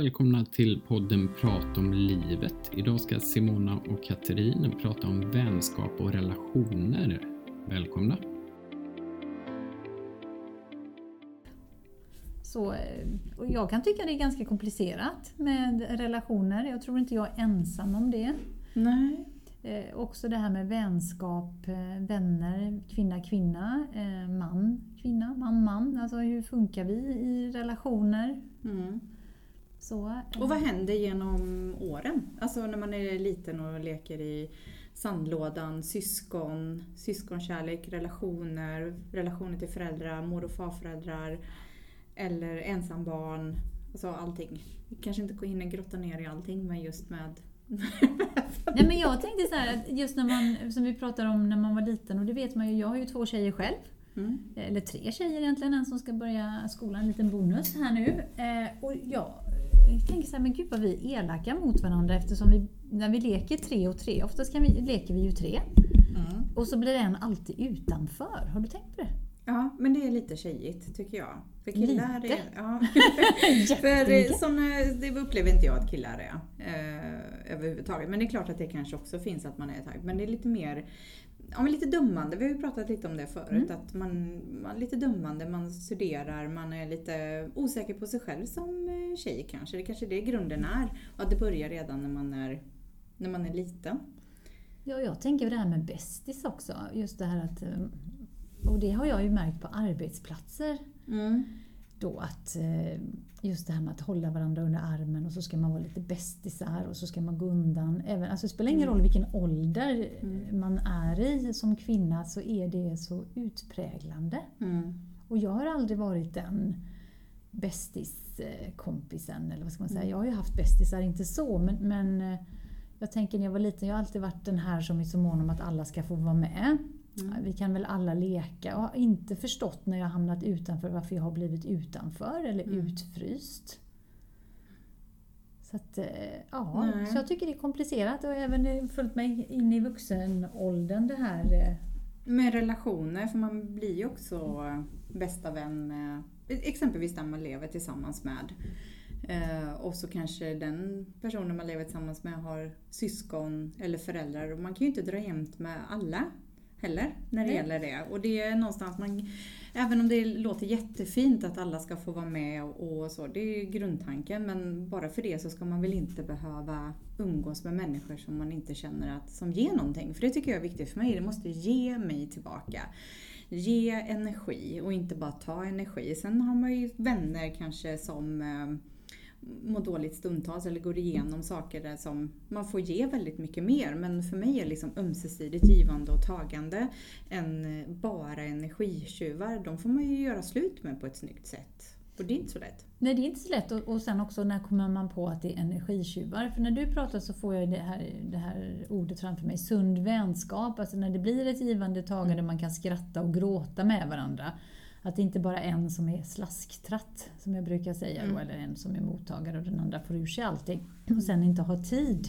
Välkomna till podden Prat om livet. Idag ska Simona och Katrin prata om vänskap och relationer. Välkomna! Så, eh, och jag kan tycka det är ganska komplicerat med relationer. Jag tror inte jag är ensam om det. Nej. Eh, också det här med vänskap, eh, vänner, kvinna, kvinna, eh, man, kvinna, man, man. Alltså hur funkar vi i relationer? Mm. Så, eh, Och vad händer genom åren? Alltså när man är liten och leker i sandlådan, syskon, syskonkärlek, relationer, relationer till föräldrar, mor och farföräldrar eller ensambarn. Alltså allting. Vi kanske inte hinner grotta ner i allting men just med Nej men jag tänkte så här att just när man, som vi pratade om när man var liten och det vet man ju, jag har ju två tjejer själv. Mm. Eller tre tjejer egentligen, en som ska börja skolan, en liten bonus här nu. Eh, och jag tänker så här, men gud vad vi är elaka mot varandra eftersom vi, när vi leker tre och tre, oftast kan vi, leker vi ju tre. Mm. Och så blir en alltid utanför. Har du tänkt på det? Ja, men det är lite tjejigt tycker jag. För killar Lite? är... Ja. För såna, det upplever inte jag att killar är eh, överhuvudtaget. Men det är klart att det kanske också finns att man är typ. Men det är lite mer Ja, men lite dömande, vi har ju pratat lite om det förut. Mm. Att man, man lite dömande, man studerar, man är lite osäker på sig själv som eh, tjej kanske. Det kanske är det grunden är. Och att det börjar redan när man är, när man är liten. Ja, jag tänker på det här med bästis också. Just det här att, eh, och det har jag ju märkt på arbetsplatser. Mm. Då att eh, just det här med att hålla varandra under armen och så ska man vara lite bästisar och så ska man gå undan. Även, alltså det spelar ingen Mm. roll vilken ålder Mm. man är i som kvinna så är det så utpräglande. Mm. Och jag har aldrig varit den bästiskompisen, eller vad ska man säga. Mm. Jag har ju haft bästisar, inte så, men, men eh, jag tänker när jag var liten, jag har alltid varit den här som är så mån om att alla ska få vara med. Mm. Vi kan väl alla leka och har inte förstått när jag hamnat utanför varför jag har blivit utanför eller Mm. utfryst. Så, att, eh, ja, Nej. så jag tycker det är komplicerat och även följt mig in i vuxenåldern det här. eh, Med relationer, för man blir ju också bästa vän med exempelvis den man lever tillsammans med. Eh, och så kanske den personen man lever tillsammans med har syskon eller föräldrar. Och man kan ju inte dra jämnt med alla heller när det Nej. gäller det. Och det är någonstans man, även om det låter jättefint att alla ska få vara med och, så, det är grundtanken. Men bara för det så ska man väl inte behöva umgås med människor som man inte känner att, som ger någonting. För det tycker jag är viktigt för mig. Det måste ge mig tillbaka. Ge energi och inte bara ta energi. Sen har man ju vänner kanske som mår dåligt stundtals eller går igenom saker där som man får ge väldigt mycket mer. Men för mig är liksom ömsesidigt givande och tagande än bara energitjuvar. De får man ju göra slut med på ett snyggt sätt. Och det är inte så lätt. Nej, det är inte så lätt. Och, och sen också när kommer man på att det är energitjuvar? För när du pratar så får jag det här, det här ordet framför mig. Sund vänskap. Alltså när det blir ett givande tagande, Mm. man kan skratta och gråta med varandra. Att det inte bara är en som är slasktratt, som jag brukar säga, då, Mm. eller en som är mottagare och den andra får ur sig allting. Och sen inte ha tid.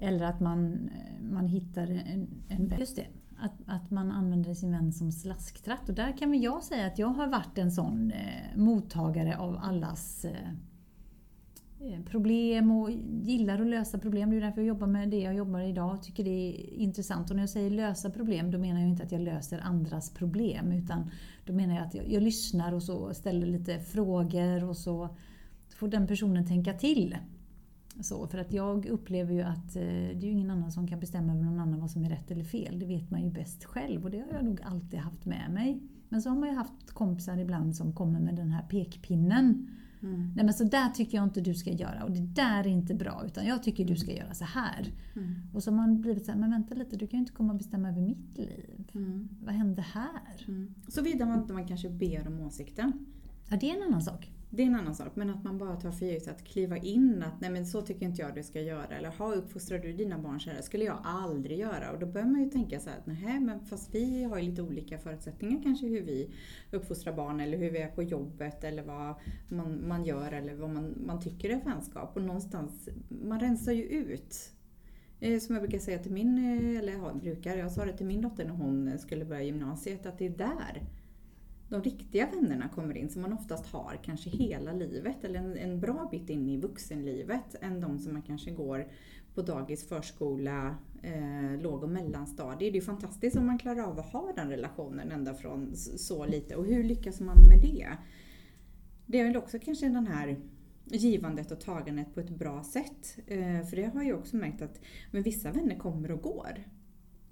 Eller att man, man hittar en, en Just det. Att, att man använder sin vän som slasktratt. Och där kan väl jag säga att jag har varit en sån eh, mottagare av allas eh, eh, Eh, problem och gillar att lösa problem. Det är därför jag jobbar med det jag jobbar med idag och tycker det är intressant. Och när jag säger lösa problem då menar jag inte att jag löser andras problem utan då menar jag att jag, jag lyssnar och så ställer lite frågor och så får den personen tänka till. Så, för att jag upplever ju att eh, det är ju ingen annan som kan bestämma över någon annan vad som är rätt eller fel. Det vet man ju bäst själv och det har jag nog alltid haft med mig. Men så har man ju haft kompisar ibland som kommer med den här pekpinnen. Mm. Nej men så där tycker jag inte du ska göra och det där är inte bra utan jag tycker du ska göra så här. Mm. Och så har man blivit så här, men vänta lite du kan ju inte komma och bestämma över mitt liv. Mm. Vad hände här? Mm. Såvida man inte man kanske ber om åsikten. Ja det är en annan sak. Det är en annan sak, men att man bara tar för givet att kliva in att nej men så tycker inte jag du ska göra. Eller ha uppfostrar du dina barn så här skulle jag aldrig göra. Och då börjar man ju tänka så här att nej men fast vi har ju lite olika förutsättningar kanske hur vi uppfostrar barn eller hur vi är på jobbet eller vad man, man gör eller vad man, man tycker är vänskap. Och någonstans, man rensar ju ut. Eh, som jag brukar säga till min, eh, eller ja, brukar, jag sa det till min dotter när hon skulle börja gymnasiet, att det är där de riktiga vännerna kommer in som man oftast har kanske hela livet eller en, en bra bit in i vuxenlivet än de som man kanske går på dagis, förskola, eh, låg och mellanstadie. Det är ju fantastiskt om man klarar av att ha den relationen ända från så lite. Och hur lyckas man med det? Det är väl också kanske den här givandet och tagandet på ett bra sätt. Eh, för det har jag också märkt att men vissa vänner kommer och går.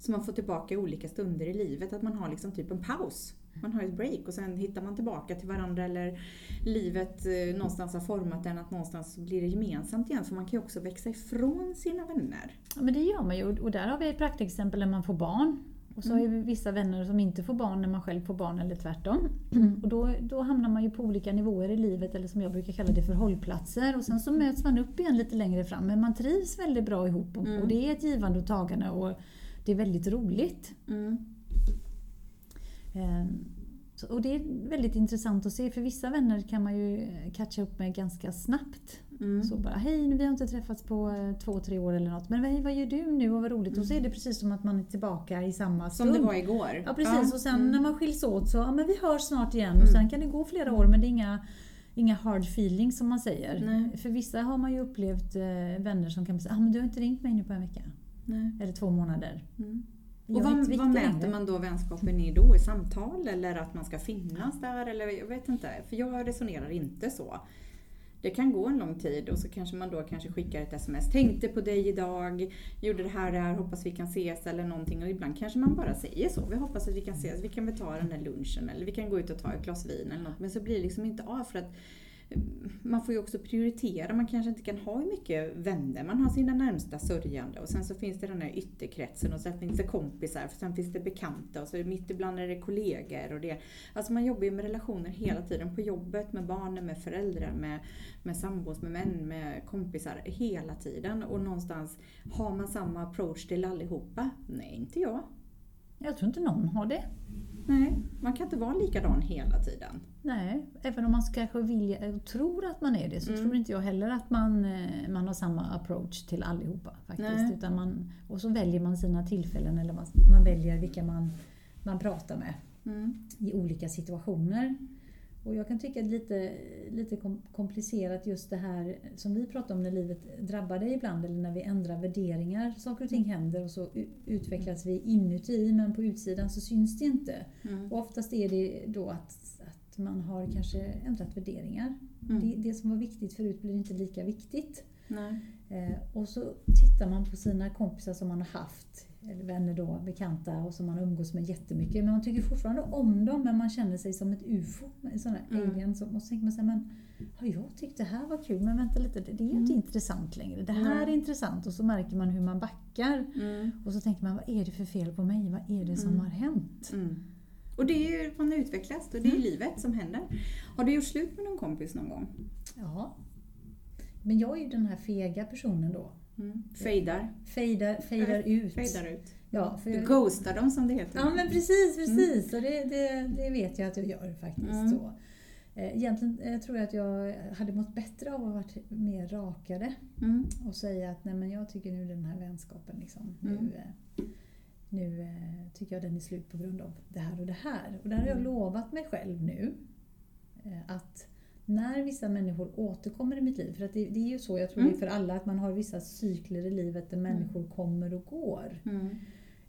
Så man får tillbaka i olika stunder i livet, att man har liksom typ en paus. Man har ett break och sen hittar man tillbaka till varandra eller livet eh, någonstans har format den att någonstans blir det gemensamt igen. För man kan ju också växa ifrån sina vänner. Ja men det gör man ju och där har vi ett praktexempel när man får barn. Och så har vi vissa vänner som inte får barn när man själv får barn eller tvärtom. Och då, då hamnar man ju på olika nivåer i livet eller som jag brukar kalla det för hållplatser. Och sen så möts man upp igen lite längre fram men man trivs väldigt bra ihop och, och det är ett givande och tagande och det är väldigt roligt. Mm. Ehm, och det är väldigt intressant att se för vissa vänner kan man ju catcha upp med ganska snabbt. Mm. Så bara, hej vi har inte träffats på eh, två, tre år eller något. Men hej, vad gör du nu och vad roligt. Och så är det precis som att man är tillbaka i samma stund. Som det var igår. Ja precis och sen Mm. när man skiljs åt så, ja men vi hörs snart igen. Och sen kan det gå flera år men det är inga, inga hard feelings som man säger. Nej. För vissa har man ju upplevt eh, vänner som kan säga, ah, men du har inte ringt mig nu på en vecka. Nej. Eller två månader. Mm. Och vad, vad mäter man då vänskapen i då? I samtal eller att man ska finnas där? Eller jag vet inte. För jag resonerar inte så. Det kan gå en lång tid och så kanske man då kanske skickar ett sms. Tänkte på dig idag, gjorde det här, det här, hoppas vi kan ses eller någonting. Och ibland kanske man bara säger så. Vi hoppas att vi kan ses, vi kan väl ta den där lunchen eller vi kan gå ut och ta ett glas vin eller något. Men så blir det liksom inte av för att man får ju också prioritera. Man kanske inte kan ha hur mycket vänner. Man har sina närmsta sörjande och sen så finns det den här ytterkretsen och sen finns det kompisar, och sen finns det bekanta och så mitt ibland är det kollegor. Och det. Alltså man jobbar ju med relationer hela tiden. På jobbet, med barnen, med föräldrar, med, med sambos, med män, med kompisar. Hela tiden. Och någonstans, har man samma approach till allihopa? Nej, inte jag. Jag tror inte någon har det. Nej, man kan inte vara likadan hela tiden. Nej, även om man kanske vill, eh, tror att man är det så Mm. tror inte jag heller att man, eh, man har samma approach till allihopa. faktiskt. Nej. Utan man, och så väljer man sina tillfällen eller man, man väljer vilka man, man pratar med Mm. i olika situationer. Och jag kan tycka att det är lite, lite kom- komplicerat just det här som vi pratar om när livet drabbar dig ibland eller när vi ändrar värderingar. Saker och ting händer och så utvecklas vi inuti men på utsidan så syns det inte. Mm. Och oftast är det då att, att man har kanske ändrat värderingar. Mm. Det, det som var viktigt förut blir inte lika viktigt. Eh, och så tittar man på sina kompisar som man har haft, eller vänner då, bekanta och som man umgås med jättemycket. Men man tycker fortfarande om dem men man känner sig som ett UFO, en sån här Mm. alien. Som, och så tänker man här, men har jag tyckt det här var kul? Men vänta lite, det, det är ju inte Mm. intressant längre. Det här Nej. är intressant och så märker man hur man backar. Mm. Och så tänker man, vad är det för fel på mig? Vad är det som Mm. har hänt? Mm. Och det är ju, man utvecklas och det är livet som händer. Har du gjort slut med någon kompis någon gång? Ja. Men jag är ju den här fega personen då. Mm. Fejdar. Fejdar, fejdar ut. Fejdar ut. Ja, för Du ghostar dem som det heter. ja men precis, precis. Och det, det, det vet jag att jag gör faktiskt. Mm. Så. Eh, Egentligen eh, tror jag att jag hade mått bättre av att vara mer rakare Mm. och säga att nej men jag tycker nu den här vänskapen liksom, Mm. nu, eh, nu tycker jag den är slut på grund av det här och det här. Och där har jag Mm. lovat mig själv nu att när vissa människor återkommer i mitt liv, för att det, det är ju så jag tror Mm. det är för alla att man har vissa cykler i livet där människor kommer och går. Mm.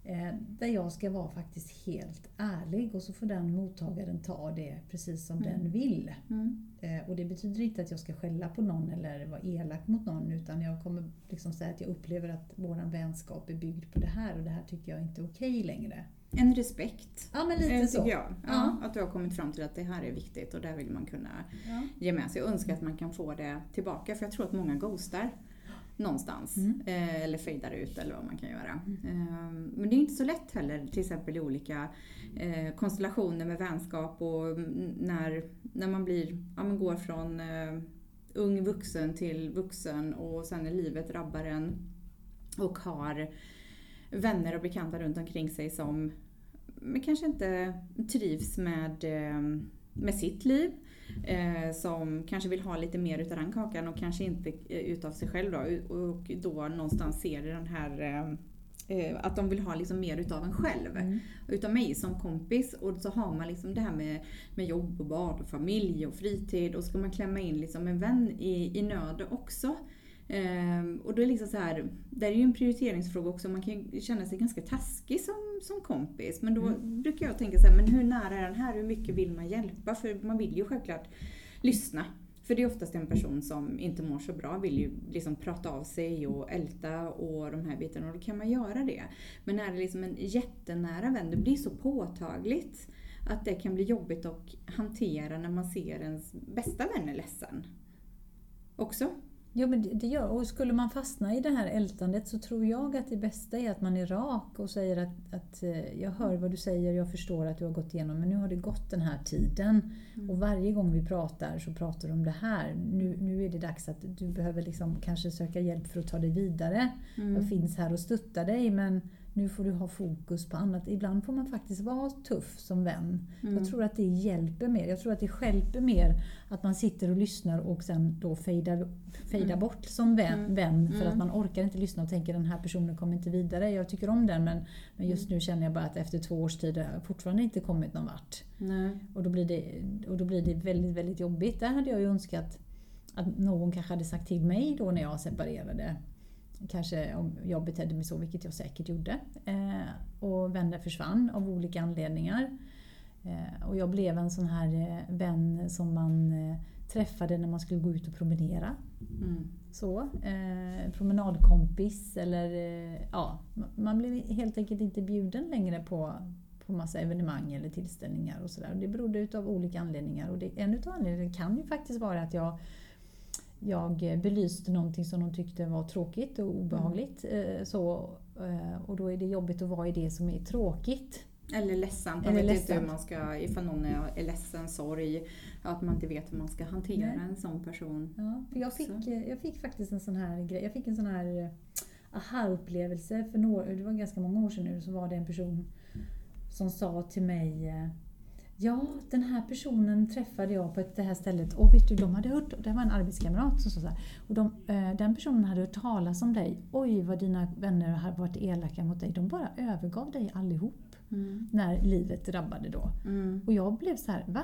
Eh, där jag ska vara faktiskt helt ärlig och så får den mottagaren ta det precis som Mm. den vill. Mm. Eh, och det betyder inte att jag ska skälla på någon eller vara elak mot någon utan jag kommer liksom säga att jag upplever att vår vänskap är byggd på det här och det här tycker jag inte är okej längre. En respekt. Ja men lite eh, så. jag. Ja, Ja. Att du har kommit fram till att det här är viktigt och där vill man kunna Ja. ge med sig. Jag önskar att man kan få det tillbaka för jag tror att många ghostar någonstans. Mm. Eh, eller fejdar ut eller vad man kan göra. Eh, men det är inte så lätt heller till exempel i olika eh, konstellationer med vänskap och mm, när, när man blir, ja, man går från eh, ung vuxen till vuxen och sen när livet drabbar en och har vänner och bekanta runt omkring sig som kanske inte trivs med, eh, med sitt liv. Eh, som kanske vill ha lite mer utav den kakan och kanske inte eh, utav sig själv då. Och då någonstans ser den här att de vill ha liksom mer utav en själv. Mm. Utav mig som kompis. Och så har man liksom det här med, med jobb och barn och familj och fritid. Och ska man klämma in liksom en vän i, i nöd också. Ehm, och då är det liksom så här, det är ju en prioriteringsfråga också. Man kan ju känna sig ganska taskig som, som kompis. Men då Mm. brukar jag tänka så här, men hur nära är den här? Hur mycket vill man hjälpa? För man vill ju självklart lyssna. För det är oftast en person som inte mår så bra, vill ju liksom prata av sig och älta och de här bitarna. Och då kan man göra det. Men är det liksom en jättenära vän, det blir så påtagligt att det kan bli jobbigt att hantera när man ser ens bästa vän är ledsen. Också. Jo, men det, gör Och skulle man fastna i det här ältandet så tror jag att det bästa är att man är rak och säger att, att eh, jag hör vad du säger, jag förstår att du har gått igenom, men nu har det gått den här tiden. Och varje gång vi pratar så pratar du om det här. Nu, nu är det dags att du behöver liksom kanske söka hjälp för att ta dig vidare. Jag finns här och stöttar dig men nu får du ha fokus på annat. Ibland får man faktiskt vara tuff som vän. Jag tror att det hjälper mer. Jag tror att det hjälper mer att man sitter och lyssnar och sen då fejdar, fejdar bort som vän, vän för att man orkar inte lyssna och tänker den här personen kommer inte vidare. Jag tycker om den men, men just nu känner jag bara att efter två års tid har jag fortfarande inte kommit någon vart. Nej. Och då blir det, och då blir det väldigt, väldigt jobbigt. Där hade jag ju önskat att någon kanske hade sagt till mig då när jag separerade. Kanske om jag betedde mig så, vilket jag säkert gjorde. Eh, och vänner försvann av olika anledningar. Eh, och jag blev en sån här eh, vän som man träffade när man skulle gå ut och promenera. Mm. Så, eh, promenadkompis eller eh, ja, man blev helt enkelt inte bjuden längre på, på massa evenemang eller tillställningar och sådär. Det berodde utav olika anledningar och det, en utav anledningarna kan ju faktiskt vara att jag jag belyste någonting som de tyckte var tråkigt och obehagligt. eh, Så, eh, och då är det jobbigt att vara i det som är tråkigt. Eller ledsamt. Man Eller vet inte hur ledsamt. man ska, ifall någon är, ledsen, sorg, att man inte vet hur man ska hantera Nej. en sån person. Ja, för jag, fick, eh, jag fick faktiskt en sån här grej. Jag fick en sån här aha-upplevelse för några, det var ganska många år sedan nu, så var det en person som sa till mig Ja, den här personen träffade jag på det här stället och vet du, de hade hört, det var en arbetskamrat som sa så här, och de, eh, den personen hade hört talas om dig. Oj, vad dina vänner har varit elaka mot dig. De bara övergav dig allihop Mm. när livet drabbade då. Mm. Och jag blev så här, va?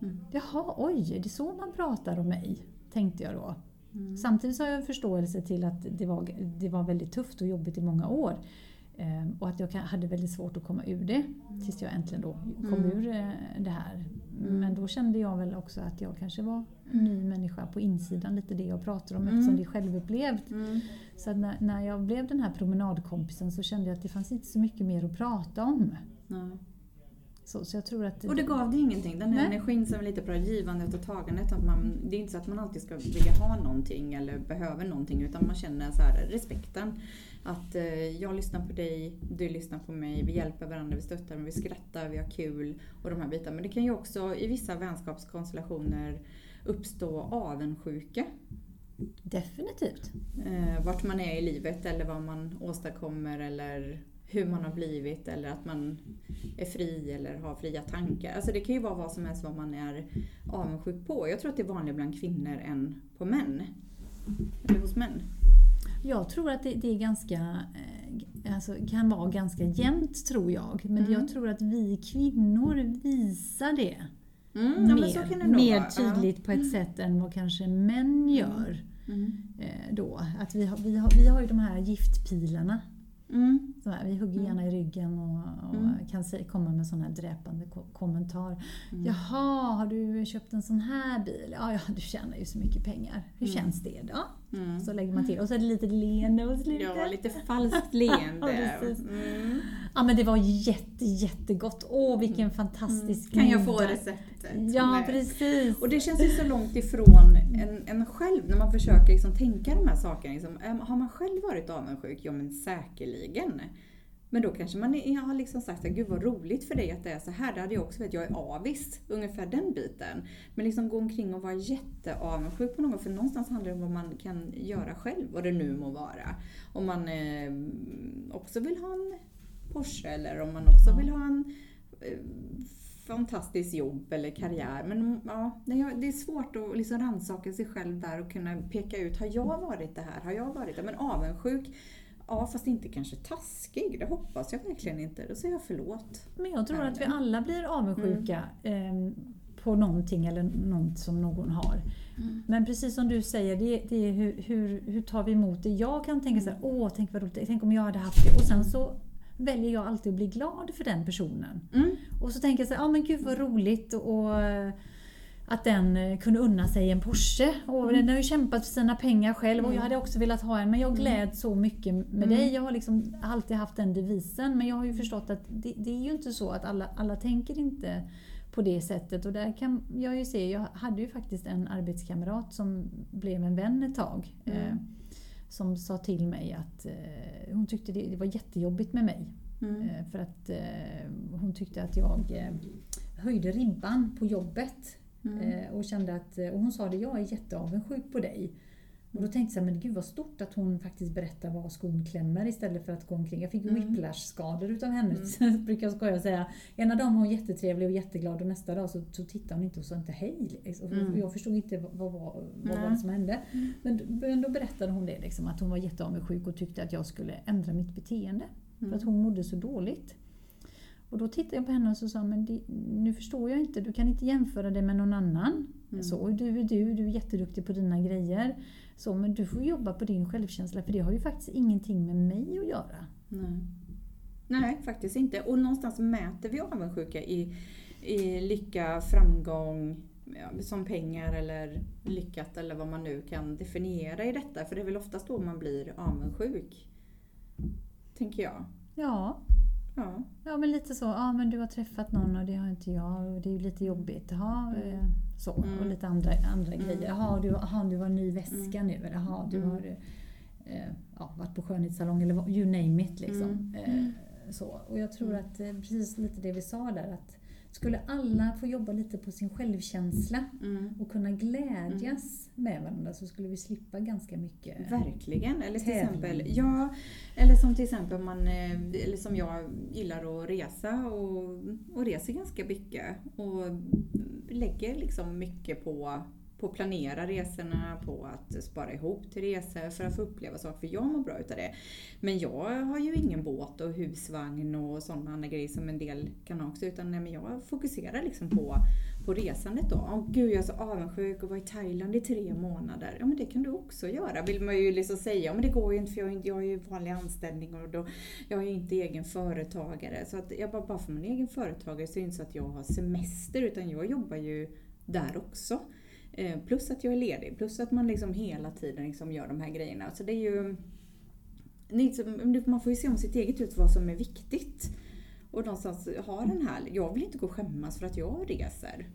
Mm. Jaha, oj, är det så man pratar om mig? Tänkte jag då. Mm. Samtidigt så har jag förståelse till att det var, det var väldigt tufft och jobbigt i många år. Ehm, och att jag hade väldigt svårt att komma ur det. Tills jag äntligen då kom Mm. ur eh, det här. Mm. Men då kände jag väl också att jag kanske var en ny människa på insidan. Lite det jag pratar om Mm. eftersom det är självupplevt. Mm. Så när, när jag blev den här promenadkompisen så kände jag att det fanns inte så mycket mer att prata om. Ja. Så, så jag tror att... Och det gav det ingenting. Den här Nej. energin som är lite bra, givandet och tagandet. Att man, det är inte så att man alltid ska vilja ha någonting eller behöver någonting. Utan man känner så här, respekten. Att eh, jag lyssnar på dig, du lyssnar på mig. Vi hjälper varandra, vi stöttar, vi skrattar, vi har kul. Och de här bitarna. Men det kan ju också i vissa vänskapskonstellationer uppstå avundsjuka. Definitivt. eh, vart man är i livet eller vad man åstadkommer eller hur man har blivit eller att man är fri eller har fria tankar. Alltså det kan ju vara vad som helst vad man är avundsjuk på. Jag tror att det är vanligare bland kvinnor än på män. Eller hos män. Jag tror att det, det är ganska, eh, alltså, kan vara ganska jämnt tror jag. Men Mm. jag tror att vi kvinnor visar det Mm, ja, mer, kan det mer tydligt på ett sätt än vad kanske män gör. Ja. Mm. Eh, då. Att vi, har, vi, har, vi har ju de här giftpilarna. Mm. Så här, vi hugger gärna i ryggen och, och Mm. kan se, komma med sådana här dräpande ko- kommentar. Mm. Jaha, har du köpt en sån här bil? Ja, ja du tjänar ju så mycket pengar. Hur Mm. känns det då? Mm. Så lägger man till. Och så är det lite leende på slutet. Ja, lite falskt leende. Ja. Mm. Ja men det var jätte, jättegott. Åh vilken fantastisk Kan jag få receptet? Ja Nej. precis. Och det känns ju så långt ifrån en, en själv när man försöker liksom tänka de här sakerna. Liksom, äm, har man själv varit avundsjuk? Ja men säkerligen. Men då kanske man är- har liksom sagt att gud vad roligt för dig att det är så här. Det hade jag också vet, jag är avis. Ungefär den biten. Men liksom gå omkring och vara jätteavundsjuk på någon. För någonstans handlar det om vad man kan göra själv. Vad det nu må vara. Om man eh, också vill ha en Porsche eller om man också vill ha en eh, fantastiskt jobb eller karriär. Men ja, det är- det är svårt att liksom rannsaka sig själv där och kunna peka ut, har jag varit det här? Har jag varit det? Men avundsjuk, Ja, fast inte kanske taskig. Det hoppas jag verkligen inte. Då säger jag förlåt. Men jag tror att vi alla blir avundsjuka Mm. eh, på någonting eller något som någon har. Mm. Men precis som du säger, det, det är hur, hur, hur tar vi emot det? Jag kan tänka så här, åh tänk vad roligt, tänk om jag hade haft det. Och sen så väljer jag alltid att bli glad för den personen. Mm. Och så tänker jag så här, ja men gud vad roligt och eh, att den eh, kunde unna sig en Porsche. Och den har ju kämpat för sina pengar själv och jag hade också velat ha en. Men jag gläds så mycket med dig. Jag har liksom alltid haft den devisen. Men jag har ju förstått att det, det är ju inte så att alla, alla tänker inte på det sättet. Och där kan jag ju se, jag hade ju faktiskt en arbetskamrat som blev en vän ett tag. Eh, som sa till mig att eh, hon tyckte det, det var jättejobbigt med mig. Mm. Eh, För att eh, hon tyckte att jag höjde ribban på jobbet. Mm. Eh, och, kände att, och hon sa det, jag är jätteavundsjuk på dig. Och då tänkte jag, men gud vad stort att hon faktiskt berättar var skon klämmer istället för att gå omkring. Jag fick Mm. whiplash-skador utav henne, så brukar jag skoja och säga. Ena dagen var hon jättetrevlig och jätteglad och nästa dag så, så tittade hon inte och sa inte hej. Liksom. Mm. Jag förstod inte vad, vad, vad, var det som hände. Men, men då berättade hon det, liksom, att hon var jätteavundsjuk och tyckte att jag skulle ändra mitt beteende. För att hon mådde så dåligt. Och då tittade jag på henne och så sa men det, nu förstår jag inte, du kan inte jämföra dig med någon annan. Mm. Så, du är du, du är jätteduktig på dina grejer. Så, men du får jobba på din självkänsla för det har ju faktiskt ingenting med mig att göra. Nej. Nej, faktiskt inte. Och någonstans mäter vi avundsjuka i, i lycka, framgång, ja, som pengar eller lyckat eller vad man nu kan definiera i detta. För det är väl oftast då man blir avundsjuk. Tänker jag. Ja, Ja. ja men lite så. Ja, men du har träffat någon och det har inte jag och det är ju lite jobbigt. Jaha, eh, så. Och Mm. lite andra, andra Mm. grejer. Jaha, du, aha, du har en ny väska nu. Eller jaha, du Mm. har eh, ja, varit på skönhetssalong eller you name it. Liksom. Mm. Eh, så. Och jag tror Mm. att eh, precis lite det vi sa där att skulle alla få jobba lite på sin självkänsla Mm. och kunna glädjas med varandra så skulle vi slippa ganska mycket. Verkligen. Eller till Tävling. exempel, ja, eller som till exempel man, eh, eller som jag gillar att resa och, och reser ganska mycket. Och lägger liksom mycket på på att planera resorna, på att spara ihop till resor för att få uppleva saker. För jag mår bra utav det. Men jag har ju ingen båt och husvagn och sådana andra grejer som en del kan ha också. Utan nej, men jag fokuserar liksom på, på resandet då. Åh gud, jag är så avundsjuk och var i Thailand i tre månader. Ja men det kan du också göra, vill man ju liksom säga. Men det går ju inte för jag, inte- jag har ju vanlig anställning och då, jag är ju inte egen företagare. Så att jag bara, bara för man är egen företagare så är det inte så att jag har semester utan jag jobbar ju där också. Eh, Plus att jag är ledig, plus att man liksom hela tiden liksom gör de här grejerna. Så det är ju... Man får ju se om sitt eget ut vad som är viktigt. Och någonstans ha den här... Jag vill inte gå och skämmas för att jag reser.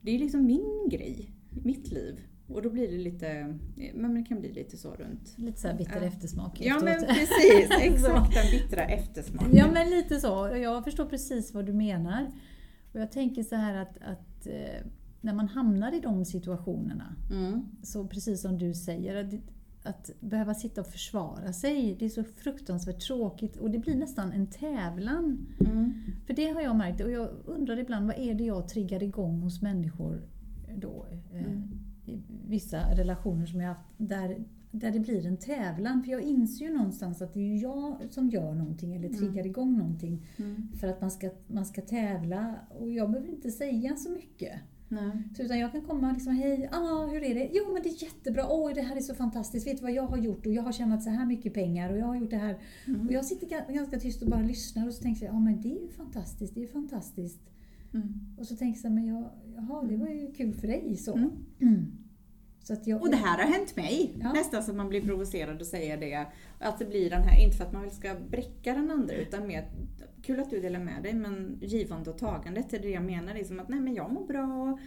Det är liksom min grej, mitt liv. Och då blir det lite... Men det kan bli lite så runt. Lite så här bitter Ja. eftersmak Ja men precis, exakt den bittra eftersmaken. Ja men lite så. Jag förstår precis vad du menar. Och jag tänker så här att, att eh, när man hamnar i de situationerna, Mm. så precis som du säger, att, att behöva sitta och försvara sig, det är så fruktansvärt tråkigt och det blir nästan en tävlan. Mm. För det har jag märkt och jag undrar ibland vad är det jag triggar igång hos människor då? eh, Mm. I vissa relationer som jag haft där, där det blir en tävlan. För jag inser ju någonstans att det är jag som gör någonting eller Mm. triggar igång någonting Mm. för att man ska, man ska tävla och jag behöver inte säga så mycket. Nej. Så, utan jag kan komma och liksom, hej, ah, hur är det? Jo men det är jättebra, oj det här är så fantastiskt, vet du vad jag har gjort? Och jag har tjänat så här mycket pengar och jag har gjort det här. Mm. Och jag sitter ga- ganska tyst och bara lyssnar och så tänker jag, ja men det är ju fantastiskt, det är fantastiskt. Mm. Och så tänker jag, men jag, jaha det var ju kul för dig så. Mm. Att jag, Och det här har hänt mig. Ja. Nästan så att man blir provocerad och säger det. Att det blir den här, inte för att man ska bräcka den andra utan mer kul att du delar med dig men givande och tagandet är det jag menar. Liksom att nej men jag mår bra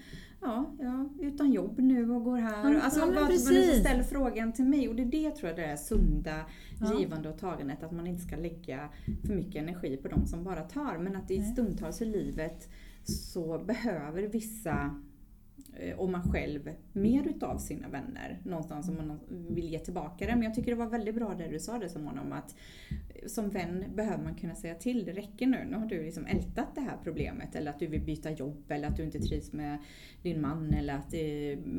ja, ja, utan jobb nu och går här. Ja, alltså ja, du precis. ställer frågan till mig och det är det tror jag det är sunda Ja. givande och tagandet. Att man inte ska lägga för mycket energi på de som bara tar. Men att i stundtals i livet så behöver vissa Eh, och man själv mer utav sina vänner. Någonstans som man vill ge tillbaka det. Men jag tycker det var väldigt bra det du sa det Simona om att som vän behöver man kunna säga till. Det räcker nu. Nu har du liksom ältat det här problemet. Eller att du vill byta jobb. Eller att du inte trivs med din man. Eller att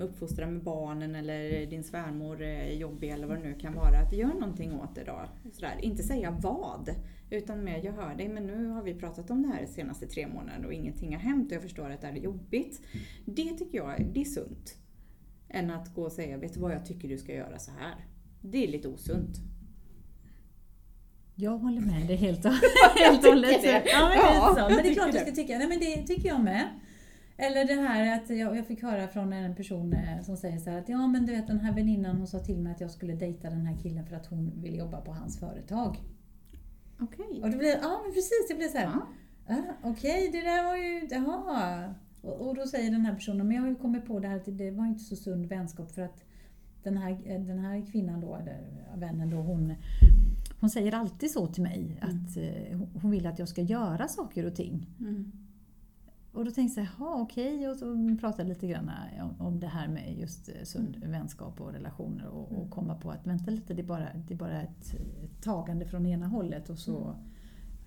uppfostra med barnen. Eller din svärmor är jobbig. Eller vad det nu kan vara. Att gör någonting åt det då. Sådär. Inte säga vad. Utan mer, jag hör dig men nu har vi pratat om det här de senaste tre månaderna och ingenting har hänt och jag förstår att det är jobbigt. Det tycker jag det är sunt. Än att gå och säga, vet du vad jag tycker du ska göra så här. Det är lite osunt. Jag håller med dig helt och helt hållet. Ja, men, ja, men det är klart du ska tycka. Nej, men det tycker jag med. Eller det här att jag, jag fick höra från en person eh, som säger så här att ja men du vet den här väninnan hon sa till mig att jag skulle dejta den här killen för att hon vill jobba på hans företag. Okej. Okay. Och då blir ja men precis, det blir så här. Ja. Ah, Okej, okay, det där var ju, jaha. Och, och då säger den här personen, men jag har ju kommit på det här att det var inte så sund vänskap för att den här, den här kvinnan då, eller vännen då, hon, hon säger alltid så till mig mm. att eh, hon vill att jag ska göra saker och ting. Mm. Och då tänkte jag, jaha okej, okay. och så pratade lite grann om, om det här med just eh, sund mm. vänskap och relationer och, och, mm. komma på att vänta lite, det är bara, det är bara ett, ett tagande från ena hållet och så mm.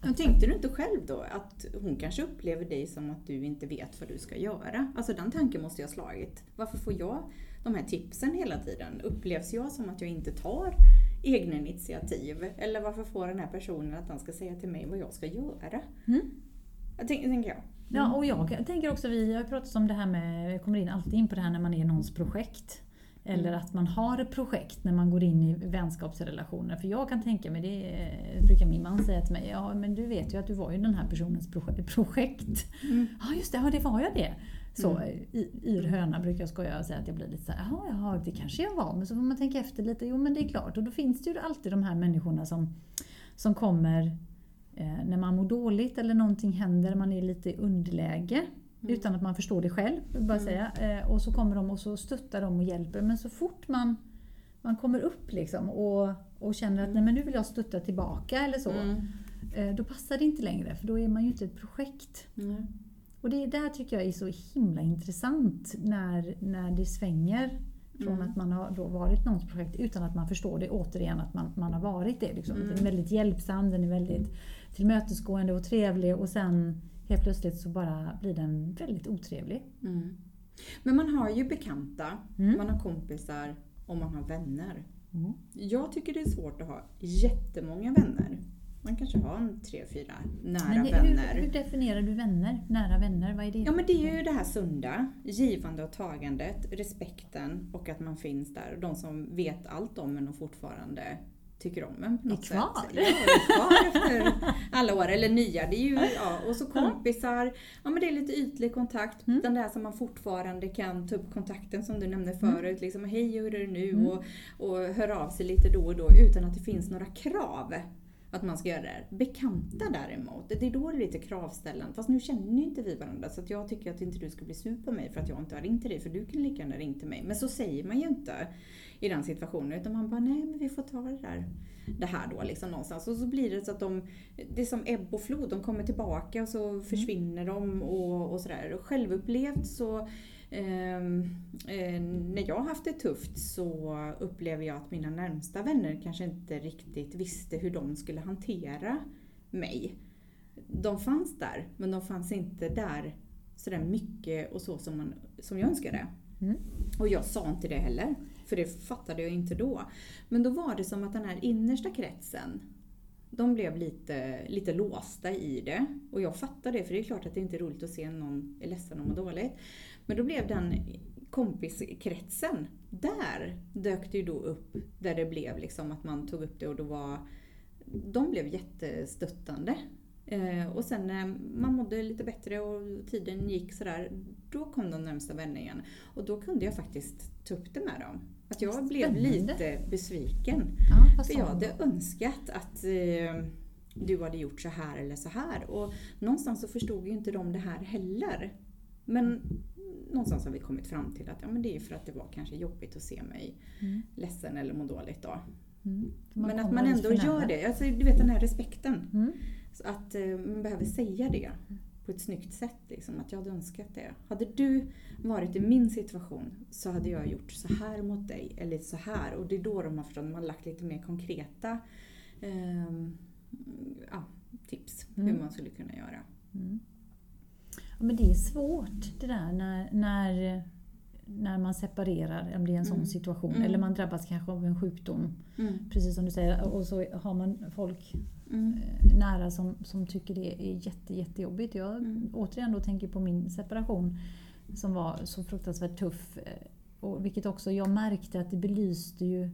Men tänkte du inte själv då att hon kanske upplever dig som att du inte vet vad du ska göra? Alltså den tanken måste jag ha slagit. Varför får jag de här tipsen hela tiden? Upplevs jag som att jag inte tar egna initiativ? Eller varför får den här personen att den ska säga till mig vad jag ska göra? Mm. Jag tänker, tänker jag. Ja, mm. och jag tänker också, vi har pratat om det här med, jag kommer in alltid in på det här när man är någons projekt. Eller mm. att man har ett projekt när man går in i vänskapsrelationer. För jag kan tänka mig, det brukar min man säga till mig, ja men du vet ju att du var ju den här personens projekt. Mm. Ja just det, ja det var jag det. Så mm. yr höna brukar jag skoja och säga att jag blir lite såhär, jaha, jaha, det kanske jag var. Men så får man tänka efter lite, jo men det är klart. Och då finns det ju alltid de här människorna som, som kommer eh, när man mår dåligt eller någonting händer, man är lite i underläge. Mm. Utan att man förstår det själv. Bara mm. säga. Eh, och så kommer de och så stöttar de och hjälper. Men så fort man, man kommer upp liksom och, och känner att mm. nej, men nu vill jag stötta tillbaka eller så. Mm. Eh, då passar det inte längre för då är man ju inte ett projekt. Och det där tycker jag är så himla intressant när, när det svänger från mm. att man har då varit någons projekt utan att man förstår det återigen att man, man har varit det. Liksom. Mm. Den är väldigt hjälpsam, den är väldigt tillmötesgående och trevlig och sen helt plötsligt så bara blir den väldigt otrevlig. Mm. Men man har ju bekanta, mm. man har kompisar och man har vänner. Mm. Jag tycker det är svårt att ha jättemånga vänner. Man kanske har en tre, fyra nära men det, vänner. Hur, hur, definierar du vänner? Nära vänner, vad är det? Ja men det är ju det här sunda, givande och tagandet, respekten och att man finns där. De som vet allt om en och fortfarande tycker om en på något är kvar. sätt. Ja, är kvar efter alla år. Eller nya. Det är ju, ja, och så kompisar. Ja men det är lite ytlig kontakt. Mm. Den där som man fortfarande kan ta upp kontakten som du nämnde mm. förut. Liksom, Hej hur är det nu? Mm. Och, och hör av sig lite då och då utan att det finns några krav att man ska göra det. Bekanta däremot, det är då det är lite kravställande. Fast nu känner ju inte vi varandra så jag tycker att inte du ska bli sur på mig för att jag inte har ringt till dig. För du kan lika gärna ringa till mig. Men så säger man ju inte i den situationen. Utan man bara, nej men vi får ta det där. Det här då liksom någonstans. Och så blir det så att de, det är som ebb och flod. De kommer tillbaka och så mm. försvinner de och, och sådär. Självupplevt så när jag har haft det tufft så upplever jag att mina närmsta vänner kanske inte riktigt visste hur de skulle hantera mig. De fanns där, men de fanns inte där sådär mycket och så som, man, som jag önskade. Mm. Och jag sa inte det heller. För det fattade jag inte då. Men då var det som att den här innersta kretsen, de blev lite, lite låsta i det. Och jag fattar det, för det är klart att det inte är roligt att se någon är ledsen och mår dåligt. Men då blev den kompiskretsen, där dök det ju då upp där det blev liksom att man tog upp det och då var de blev jättestöttande. Eh, och sen när man mådde lite bättre och tiden gick sådär, då kom de närmsta vännerna igen. Och då kunde jag faktiskt ta upp det med dem. Att jag Spännande. blev lite besviken. Ja, för jag hade önskat att eh, du hade gjort så här eller så här. Och någonstans så förstod ju inte de det här heller. Men någonstans har vi kommit fram till att ja, men det är för att det var kanske jobbigt att se mig mm. ledsen eller må dåligt då. Mm. Men att man ändå gör det. Alltså, du vet den här respekten. Mm. Att eh, man behöver säga det på ett snyggt sätt. Liksom, att jag hade önskat det. Hade du varit i min situation så hade jag gjort så här mot dig. Eller så här. Och det är då de har förstått. Man har lagt lite mer konkreta eh, ja, tips Mm. hur man skulle kunna göra. Men det är svårt det där när, när, när man separerar, om det är en sån Mm. situation. Mm. Eller man drabbas kanske av en sjukdom. Mm. Precis som du säger. Och så har man folk Mm. eh, nära som, som tycker det är jätte, jättejobbigt. Jag Mm. återigen då tänker på min separation som var så fruktansvärt tuff. eh, Och vilket också jag märkte att det belyste ju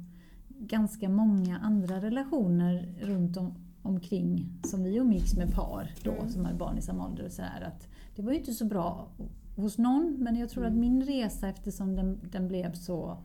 ganska många andra relationer runt om, omkring som vi umgicks med par då Mm. som hade barn i samma ålder. Och så här, att det var ju inte så bra hos någon men jag tror att Mm. min resa eftersom den, den blev så,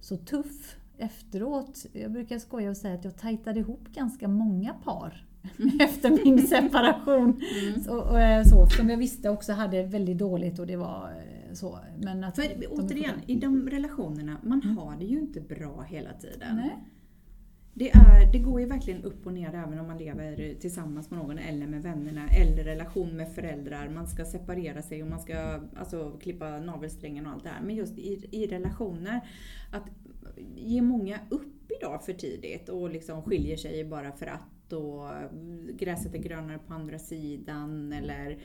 så tuff efteråt. Jag brukar skoja och säga att jag tajtade ihop ganska många par efter min separation. Mm. Så, och, eh, så, som jag visste också hade väldigt dåligt och det var eh, så. Men att För de- återigen, i de relationerna, man har det ju inte bra hela tiden. Nej. Det, är, det går ju verkligen upp och ner även om man lever tillsammans med någon eller med vännerna eller relation med föräldrar. Man ska separera sig och man ska alltså, klippa navelsträngen och allt det här. Men just i, i relationer, att ge många upp idag för tidigt och liksom skiljer sig bara för att och gräset är grönare på andra sidan eller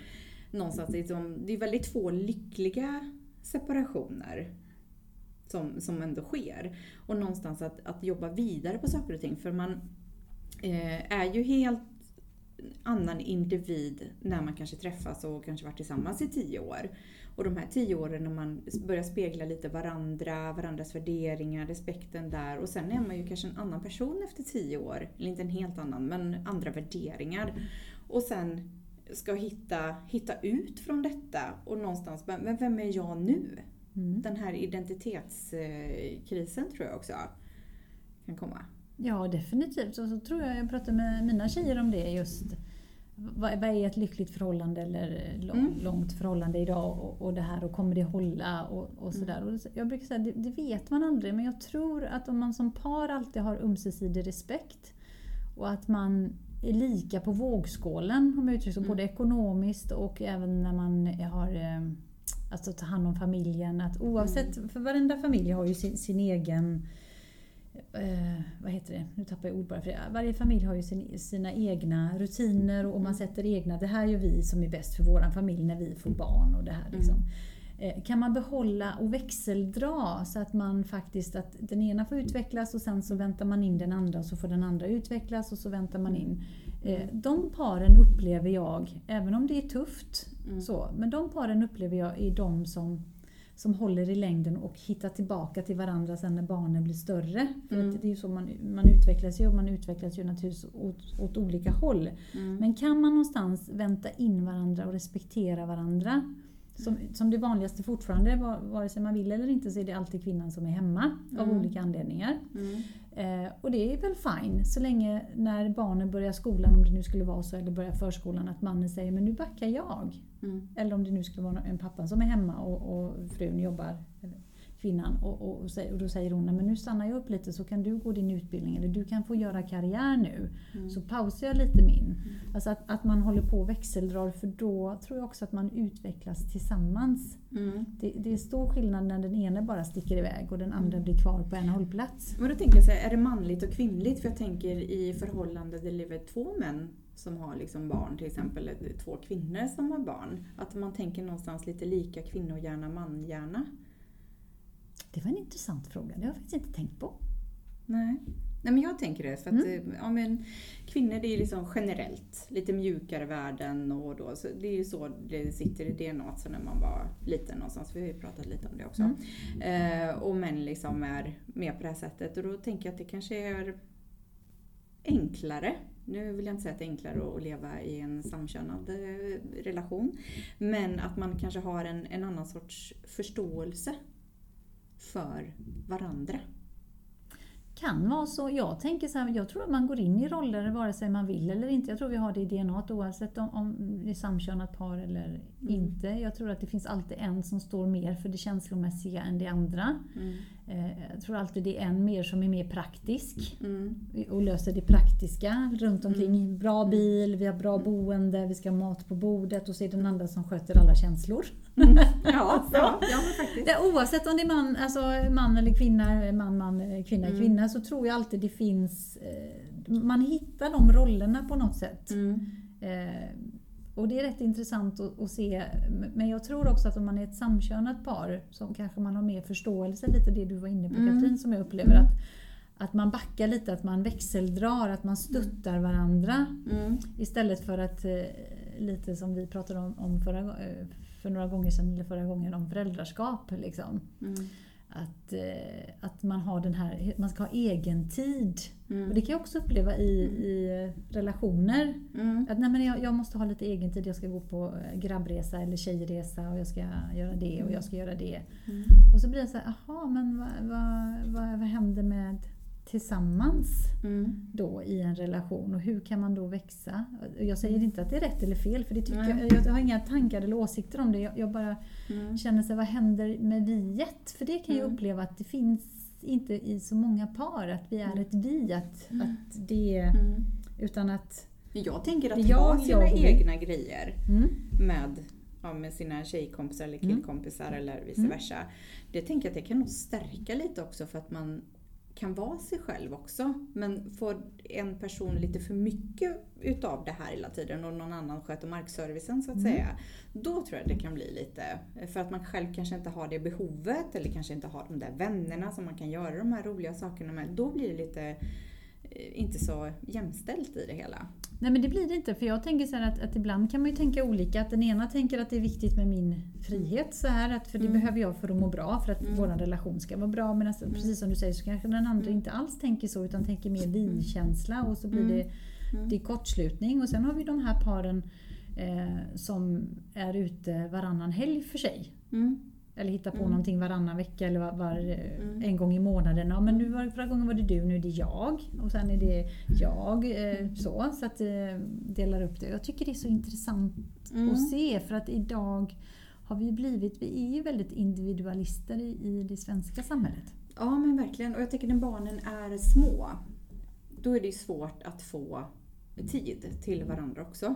någonstans liksom, det är väldigt få lyckliga separationer som, som ändå sker. Och någonstans att, att jobba vidare på saker och ting. För man eh, är ju helt annan individ när man kanske träffas och kanske varit tillsammans i tio år. Och de här tio åren när man börjar spegla lite varandra, varandras värderingar, respekten där. Och sen är man ju kanske en annan person efter tio år. Eller inte en helt annan, men andra värderingar. Och sen ska hitta, hitta ut från detta och någonstans, men vem är jag nu? Mm. Den här identitetskrisen tror jag också kan komma. Ja, definitivt. Och så tror jag, jag pratar med mina tjejer om det just. Vad, vad är ett lyckligt förhållande eller lång, Mm. långt förhållande idag och, och det här och kommer det hålla och, och sådär. Och jag brukar säga det, det vet man aldrig men jag tror att om man som par alltid har ömsesidig respekt och att man är lika på vågskålen om jag uttrycker Mm. både ekonomiskt och även när man har eh, Alltså ta hand om familjen. Att oavsett, Mm. för varenda familj har ju sin, sin egen eh, vad heter det? Nu tappar jag ord bara för det. Varje familj har ju sin, sina egna rutiner och man Mm. sätter egna, det här gör vi som är bäst för våran familj när vi får barn och det här liksom. Eh, Kan man behålla och växeldra så att man faktiskt att den ena får utvecklas och sen så väntar man in den andra och så får den andra utvecklas och så väntar man in. Eh, De paren upplever jag, även om det är tufft, Mm. så, men de paren upplever jag är de som, som håller i längden och hittar tillbaka till varandra sen när barnen blir större. För Mm. det är ju så man, man utvecklas ju och man utvecklas ju naturligtvis åt, åt olika håll. Mm. Men kan man någonstans vänta in varandra och respektera varandra som, som det vanligaste fortfarande, va- vare sig man vill eller inte, så är det alltid kvinnan som är hemma av Mm. olika anledningar. Eh, och det är väl fine så länge när barnen börjar skolan, om det nu skulle vara så, eller börjar förskolan, att mannen säger men nu backar jag. Mm. Eller om det nu skulle vara en pappa som är hemma och, och frun jobbar, eller kvinnan, och, och, och, då säger hon "Nej, men nu stannar jag upp lite så kan du gå din utbildning eller du kan få göra karriär nu. Mm. Så pausar jag lite min. Alltså att, att man håller på och växeldrar för då tror jag också att man utvecklas tillsammans. Mm. Det, det är stor skillnad när den ena bara sticker iväg och den andra Mm. blir kvar på en hållplats. Men då tänker jag så här, är det manligt och kvinnligt? För jag tänker i förhållande där det lever två män som har liksom barn till exempel, eller två kvinnor som har barn. Att man tänker någonstans lite lika kvinnohjärna, manhjärna. Det var en intressant fråga, det har jag faktiskt inte tänkt på. Nej. Nej men jag tänker det. För att, Mm. eh, ja, men, kvinnor det är liksom generellt lite mjukare värden och då, så det är ju så det sitter i DNA så när man var liten någonstans. Vi har ju pratat lite om det också. Mm. Eh, och män liksom är mer på det här sättet och då tänker jag att det kanske är enklare. Nu vill jag inte säga att det är enklare att leva i en samkönad eh, relation. Men att man kanske har en, en annan sorts förståelse för varandra. Kan vara så. Jag tänker så här, jag tror att man går in i roller vare sig man vill eller inte. Jag tror vi har det i DNA oavsett om, om det är samkönat par eller inte. Jag tror att det finns alltid en som står mer för det känslomässiga än det andra. Mm. Eh, Jag tror alltid det är en mer som är mer praktisk Mm. och löser det praktiska runt omkring. Bra bil, vi har bra boende, vi ska ha mat på bordet och så är det den andra som sköter alla känslor. Ja, ja, ja men faktiskt. Ja, oavsett om det är man, alltså man eller kvinna, man, man, kvinna, Mm. kvinna så tror jag alltid det finns eh, man hittar de rollerna på något sätt. Mm. Eh, och det är rätt intressant att, att, se. Men jag tror också att om man är ett samkönat par så kanske man har mer förståelse, lite det du var inne på Mm. Katrin, som jag upplever att, att man backar lite, att man växeldrar, att man stöttar varandra. Mm. Istället för att, eh, lite som vi pratade om, om förra, eh, för några gånger sedan, eller förra gången, om föräldraskap. Liksom. Mm. Att, eh, att man har den här, man ska ha egen tid. Mm. Och det kan jag också uppleva i, i relationer. Mm. Att nej, men jag, jag måste ha lite egen tid. Jag ska gå på eh, grabbresa eller tjejresa och jag ska göra det och jag ska göra det. Mm. Och så blir det så här, jaha, men vad, vad, vad, vad händer med tillsammans Mm. då i en relation och hur kan man då växa? Jag säger inte att det är rätt eller fel för det tycker jag, jag har inga tankar eller åsikter om det. Jag, jag bara Mm. känner så vad händer med viet? För det kan jag Mm. uppleva att det finns inte i så många par att vi är ett vi. Att, att det, Mm. utan att... Jag tänker att Jag, ha sina jag egna grejer Mm, med, ja, med sina tjejkompisar eller Mm. killkompisar eller vice Mm. versa. Det tänker jag att det kan nog stärka lite också för att man kan vara sig själv också. Men får en person lite för mycket utav det här hela tiden och någon annan sköter markservicen så att Mm. säga. Då tror jag det kan bli lite, för att man själv kanske inte har det behovet eller kanske inte har de där vännerna som man kan göra de här roliga sakerna med. Då blir det lite inte så jämställt i det hela. Nej men det blir det inte. För jag tänker så här att, att ibland kan man ju tänka olika. Att den ena tänker att det är viktigt med min frihet. Så här, att för det Mm. behöver jag för att må bra. För att Mm. vår relation ska vara bra. Men precis som du säger så kanske den andra Mm. inte alls tänker så. Utan tänker mer vi-känsla. Och så blir Mm. det, Mm. det kortslutning. Och sen har vi de här paren eh, som är ute varannan helg för sig. Mm. Eller hittar på Mm. någonting varannan vecka eller var, var, eh, Mm. en gång i månaden. Ja, men nu var, förra gången var det du, nu är det jag. Och sen är det jag. Eh, så så att eh, delar upp det. Jag tycker det är så intressant Mm. att se för att idag har vi blivit, vi är ju väldigt individualister i, i det svenska samhället. Ja men verkligen. Och jag tänker när barnen är små, då är det svårt att få tid till varandra också.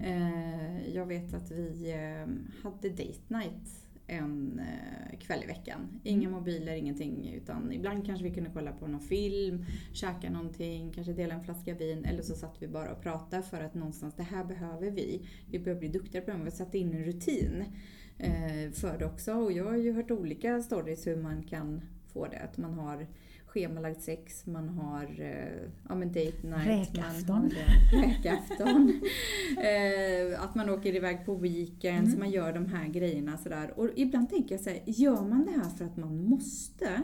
Eh, jag vet att vi eh, hade date night en eh, kväll i veckan. Inga mobiler, ingenting. Utan ibland kanske vi kunde kolla på någon film, käka någonting, kanske dela en flaska vin. Eller så satt vi bara och pratade för att någonstans, det här behöver vi. Vi behöver bli duktigare på det. Vi satte in en rutin eh, för det också. Och jag har ju hört olika stories hur man kan få det. Att man har schemalagt sex, man har eh, ja, men date night. Räkafton. Man har, räkafton. eh, att man åker iväg på weekends, Mm. man gör de här grejerna sådär. Och ibland tänker jag så här, gör man det här för att man måste?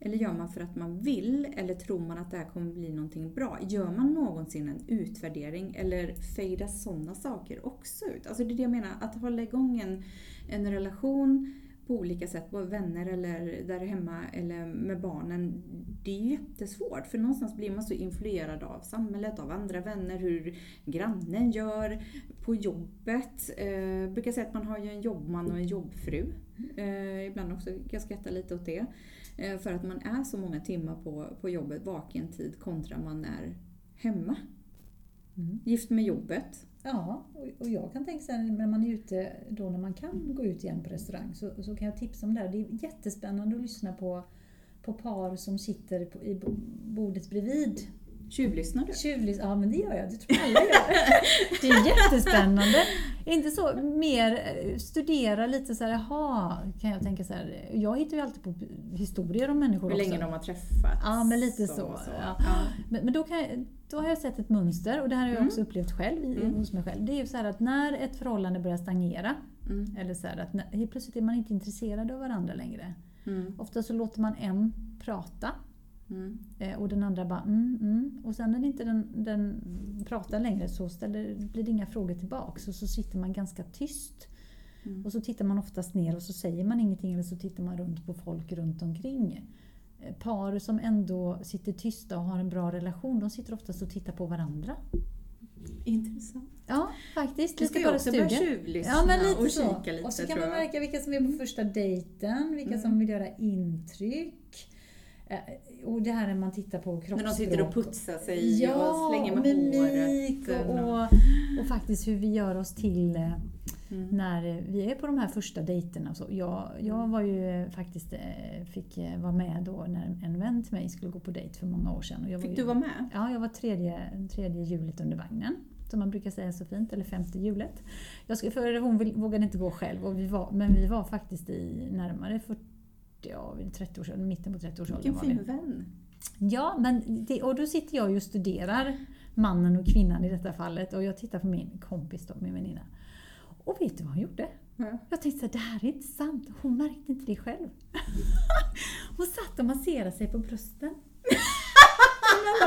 Eller gör man för att man vill? Eller tror man att det här kommer bli någonting bra? Gör man någonsin en utvärdering? Eller fejdas sådana saker också ut? Alltså det är det jag menar, att hålla igång en, en relation på olika sätt, både vänner eller där hemma eller med barnen. Det är jättesvårt för någonstans blir man så influerad av samhället, av andra vänner, hur grannen gör på jobbet. Eh, jag brukar säga att man har ju en jobbman och en jobbfru. Eh, ibland också kan jag skratta lite åt det. Eh, för att man är så många timmar på, på jobbet, vaken tid, kontra man är hemma. Mm. Gift med jobbet. Ja, och- jag kan tänka så här när man är ute, då när man kan gå ut igen på restaurang, så, så kan jag tipsa om det här. Det är jättespännande att lyssna på, på par som sitter på, i bordet bredvid. Tjuvlyssnar du? Tjuvlys, ja men det gör jag, det tror jag alla gör. Det är jättespännande. Inte så, mer eh, studera lite så här, jaha, kan jag tänka så här. Jag hittar ju alltid på historier om människor Hur också. länge de har träffats. Ja, men lite och så, ja. Ja. Men, men då, jag, då har jag sett ett mönster och det här har jag Mm. också upplevt själv i, Mm. hos mig själv. Det är ju så här att när ett förhållande börjar stagnera, Mm. eller så här att när, helt plötsligt är man inte intresserad av varandra längre. Mm. Ofta så låter man en prata Mm. eh, och den andra bara mm, mm. Och sen när inte den, den pratar längre så ställer, blir det inga frågor tillbaks och så sitter man ganska tyst. Mm. Och så tittar man oftast ner och så säger man ingenting eller så tittar man runt på folk runt omkring. Eh, Par som ändå sitter tysta och har en bra relation, de sitter oftast och tittar på varandra. Intressant. Ja, faktiskt. Du ska ju bara också börja tjuvlyssna Ja, men lite och så. kika lite och så kan man märka vilka som är på första dejten, vilka Mm. som vill göra intryck. Eh, Och det här när man tittar på kroppsspråk. När de sitter och putsar sig ja, och slänger med mimik håret. och, och, och faktiskt hur vi gör oss till eh, Mm. När vi är på de här första dejterna. Så jag, jag var ju eh, faktiskt, fick vara med då när en vän till mig skulle gå på dejt för många år sedan. Och jag var Fick ju, du vara med? Ja, jag var tredje, tredje hjulet under vagnen. Som man brukar säga så fint, eller femte hjulet. Jag skulle, för hon vill, vågade inte gå själv, och vi var, men vi var faktiskt i närmare 40, ja, 30 års, mitten på 30-årsåldern. Vilken fin vän. Ja, men det, och då sitter jag och studerar mannen och kvinnan i detta fallet och jag tittar på min kompis då, min väninna. Och vet du vad hon gjorde? Ja. Jag tänkte här, det här är inte sant. Hon märkte inte det själv. Hon satt och masserade sig på brösten.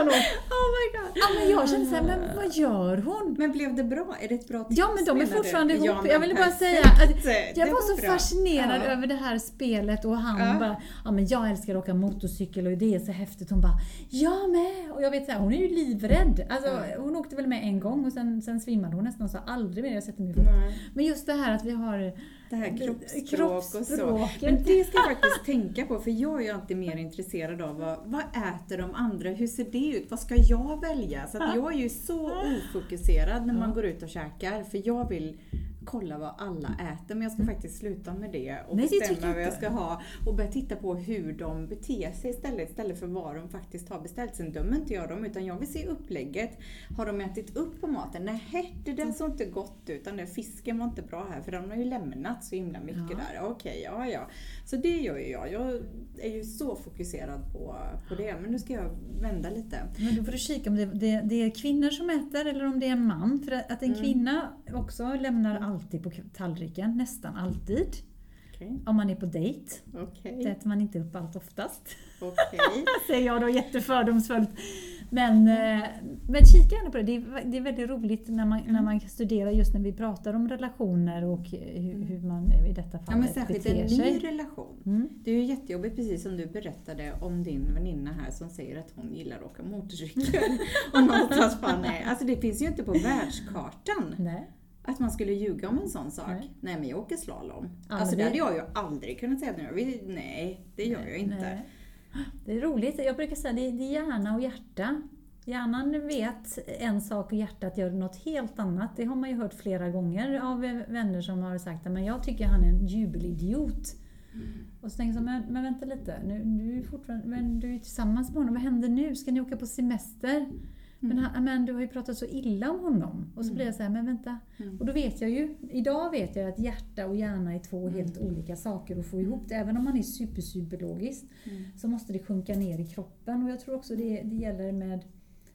Emellanåt. Oh my god. ja, men jag kände så här, men vad gör hon? Men blev det bra? Är det ett bra tips Ja men de är menar du? fortfarande ihop. Ja, jag ville bara säga att jag Det var så bra. fascinerad Ja. över det här spelet och han Ja. bara Ja men jag älskar att åka motorcykel och det är så häftigt. Hon bara Jag med! Och jag vet så här, hon är ju livrädd. Alltså, Ja. Hon åkte väl med en gång och sen, sen svimmade hon nästan och sa aldrig mer jag sätter mig. Nej, Men just det här att vi har det här kroppsspråk, kroppsspråket. och så. Men det ska jag faktiskt tänka på för jag är ju alltid mer intresserad av vad, vad äter de andra? Hur ser det ut? Vad ska jag välja? Så jag är ju så ofokuserad när man går ut och käkar för jag vill kolla vad alla äter men jag ska faktiskt sluta med det och Nej, bestämma vad jag ska ha och börja titta på hur de beter sig istället istället för vad de faktiskt har beställt. Sen dömer inte jag dem utan jag vill se upplägget. Har de ätit upp på maten? Nej, det där såg inte gott ut. Den där fisken var inte bra här för de har ju lämnat så himla mycket Ja. där. Okej, ja ja. Så det gör ju jag. Jag är ju så fokuserad på, på det. Men nu ska jag vända lite. Men då får du kika om det, det, det är kvinnor som äter eller om det är en man. För att en Mm. kvinna också lämnar alltid på tallriken, nästan alltid. Okej, Om man är på dejt. okej, Det äter man inte upp allt oftast. okej. Säger jag då jättefördomsfullt. Men, eh, men kika gärna på det. Det är, det är väldigt roligt när man, när man studerar just när vi pratar om relationer och hur, hur man i detta Ja, fallet men särskilt en beter ny sig. relation. Mm. Det är ju jättejobbigt, precis som du berättade om din väninna här som säger att hon gillar att åka motorcykel. och någonstans bara nej. Alltså det finns ju inte på världskartan Nej. Att man skulle ljuga om en sån sak. Nej, Nej. men jag åker slalom. Ja, alltså det det- hade jag ju aldrig kunnat säga. Nej, det gör jag inte. Nej. Det är roligt. Jag brukar säga det är, det är hjärna och hjärta. Hjärnan vet en sak och hjärtat gör något helt annat. Det har man ju hört flera gånger av vänner som har sagt att jag tycker han är en jubelidiot. Och så tänker jag men, men vänta lite, nu, du, är fortfarande, men du är tillsammans med honom, vad händer nu? Ska ni åka på semester? Men, han, men du har ju pratat så illa om honom. Och så blir jag så här, men vänta. Mm. Och då vet jag ju, idag vet jag att hjärta och hjärna är två helt olika saker att få ihop det. Även om man är super, Mm. så måste det sjunka ner i kroppen. Och jag tror också det, det gäller med,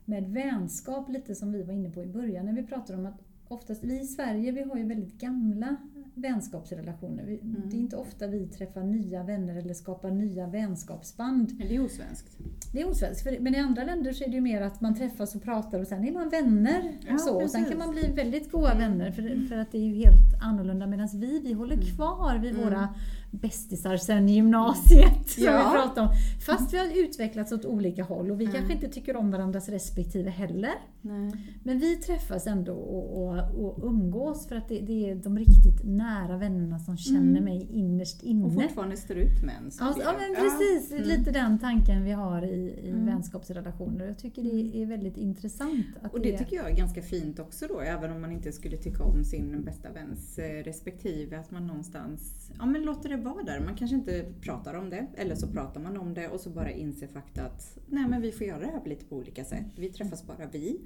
med vänskap, lite som vi var inne på i början när vi pratade om att oftast, vi i Sverige vi har ju väldigt gamla vänskapsrelationer. Vi, Mm. Det är inte ofta vi träffar nya vänner eller skapar nya vänskapsband. Men det är osvenskt. Det är osvenskt, för- men i andra länder så är det ju mer att man träffas och pratar och sen är man vänner. Ja, och, så. och sen kan man bli väldigt goda vänner för, för att det är ju helt annorlunda. Medan vi, vi håller kvar vid Mm. våra bästisar sen gymnasiet. Som Ja. vi pratade om. Fast vi har utvecklats åt olika håll och vi Mm. kanske inte tycker om varandras respektive heller. Nej. Men vi träffas ändå och, och, och umgås för att det, det är de riktigt nära vännerna som känner Mm. mig innerst inne. Och fortfarande står ut med en. så Ja, det- ja men precis, Mm. lite den tanken vi har i, i Mm. vänskapsrelationer. Jag tycker det är väldigt intressant. Att Och det tycker jag är ganska fint också då, även om man inte skulle tycka om sin bästa väns eh, respektive, att man någonstans ja, men låter det vara där. Man kanske inte pratar om det, eller så pratar man om det och så bara inser fakta att nej men vi får göra det här på lite på olika sätt. Vi träffas bara vi.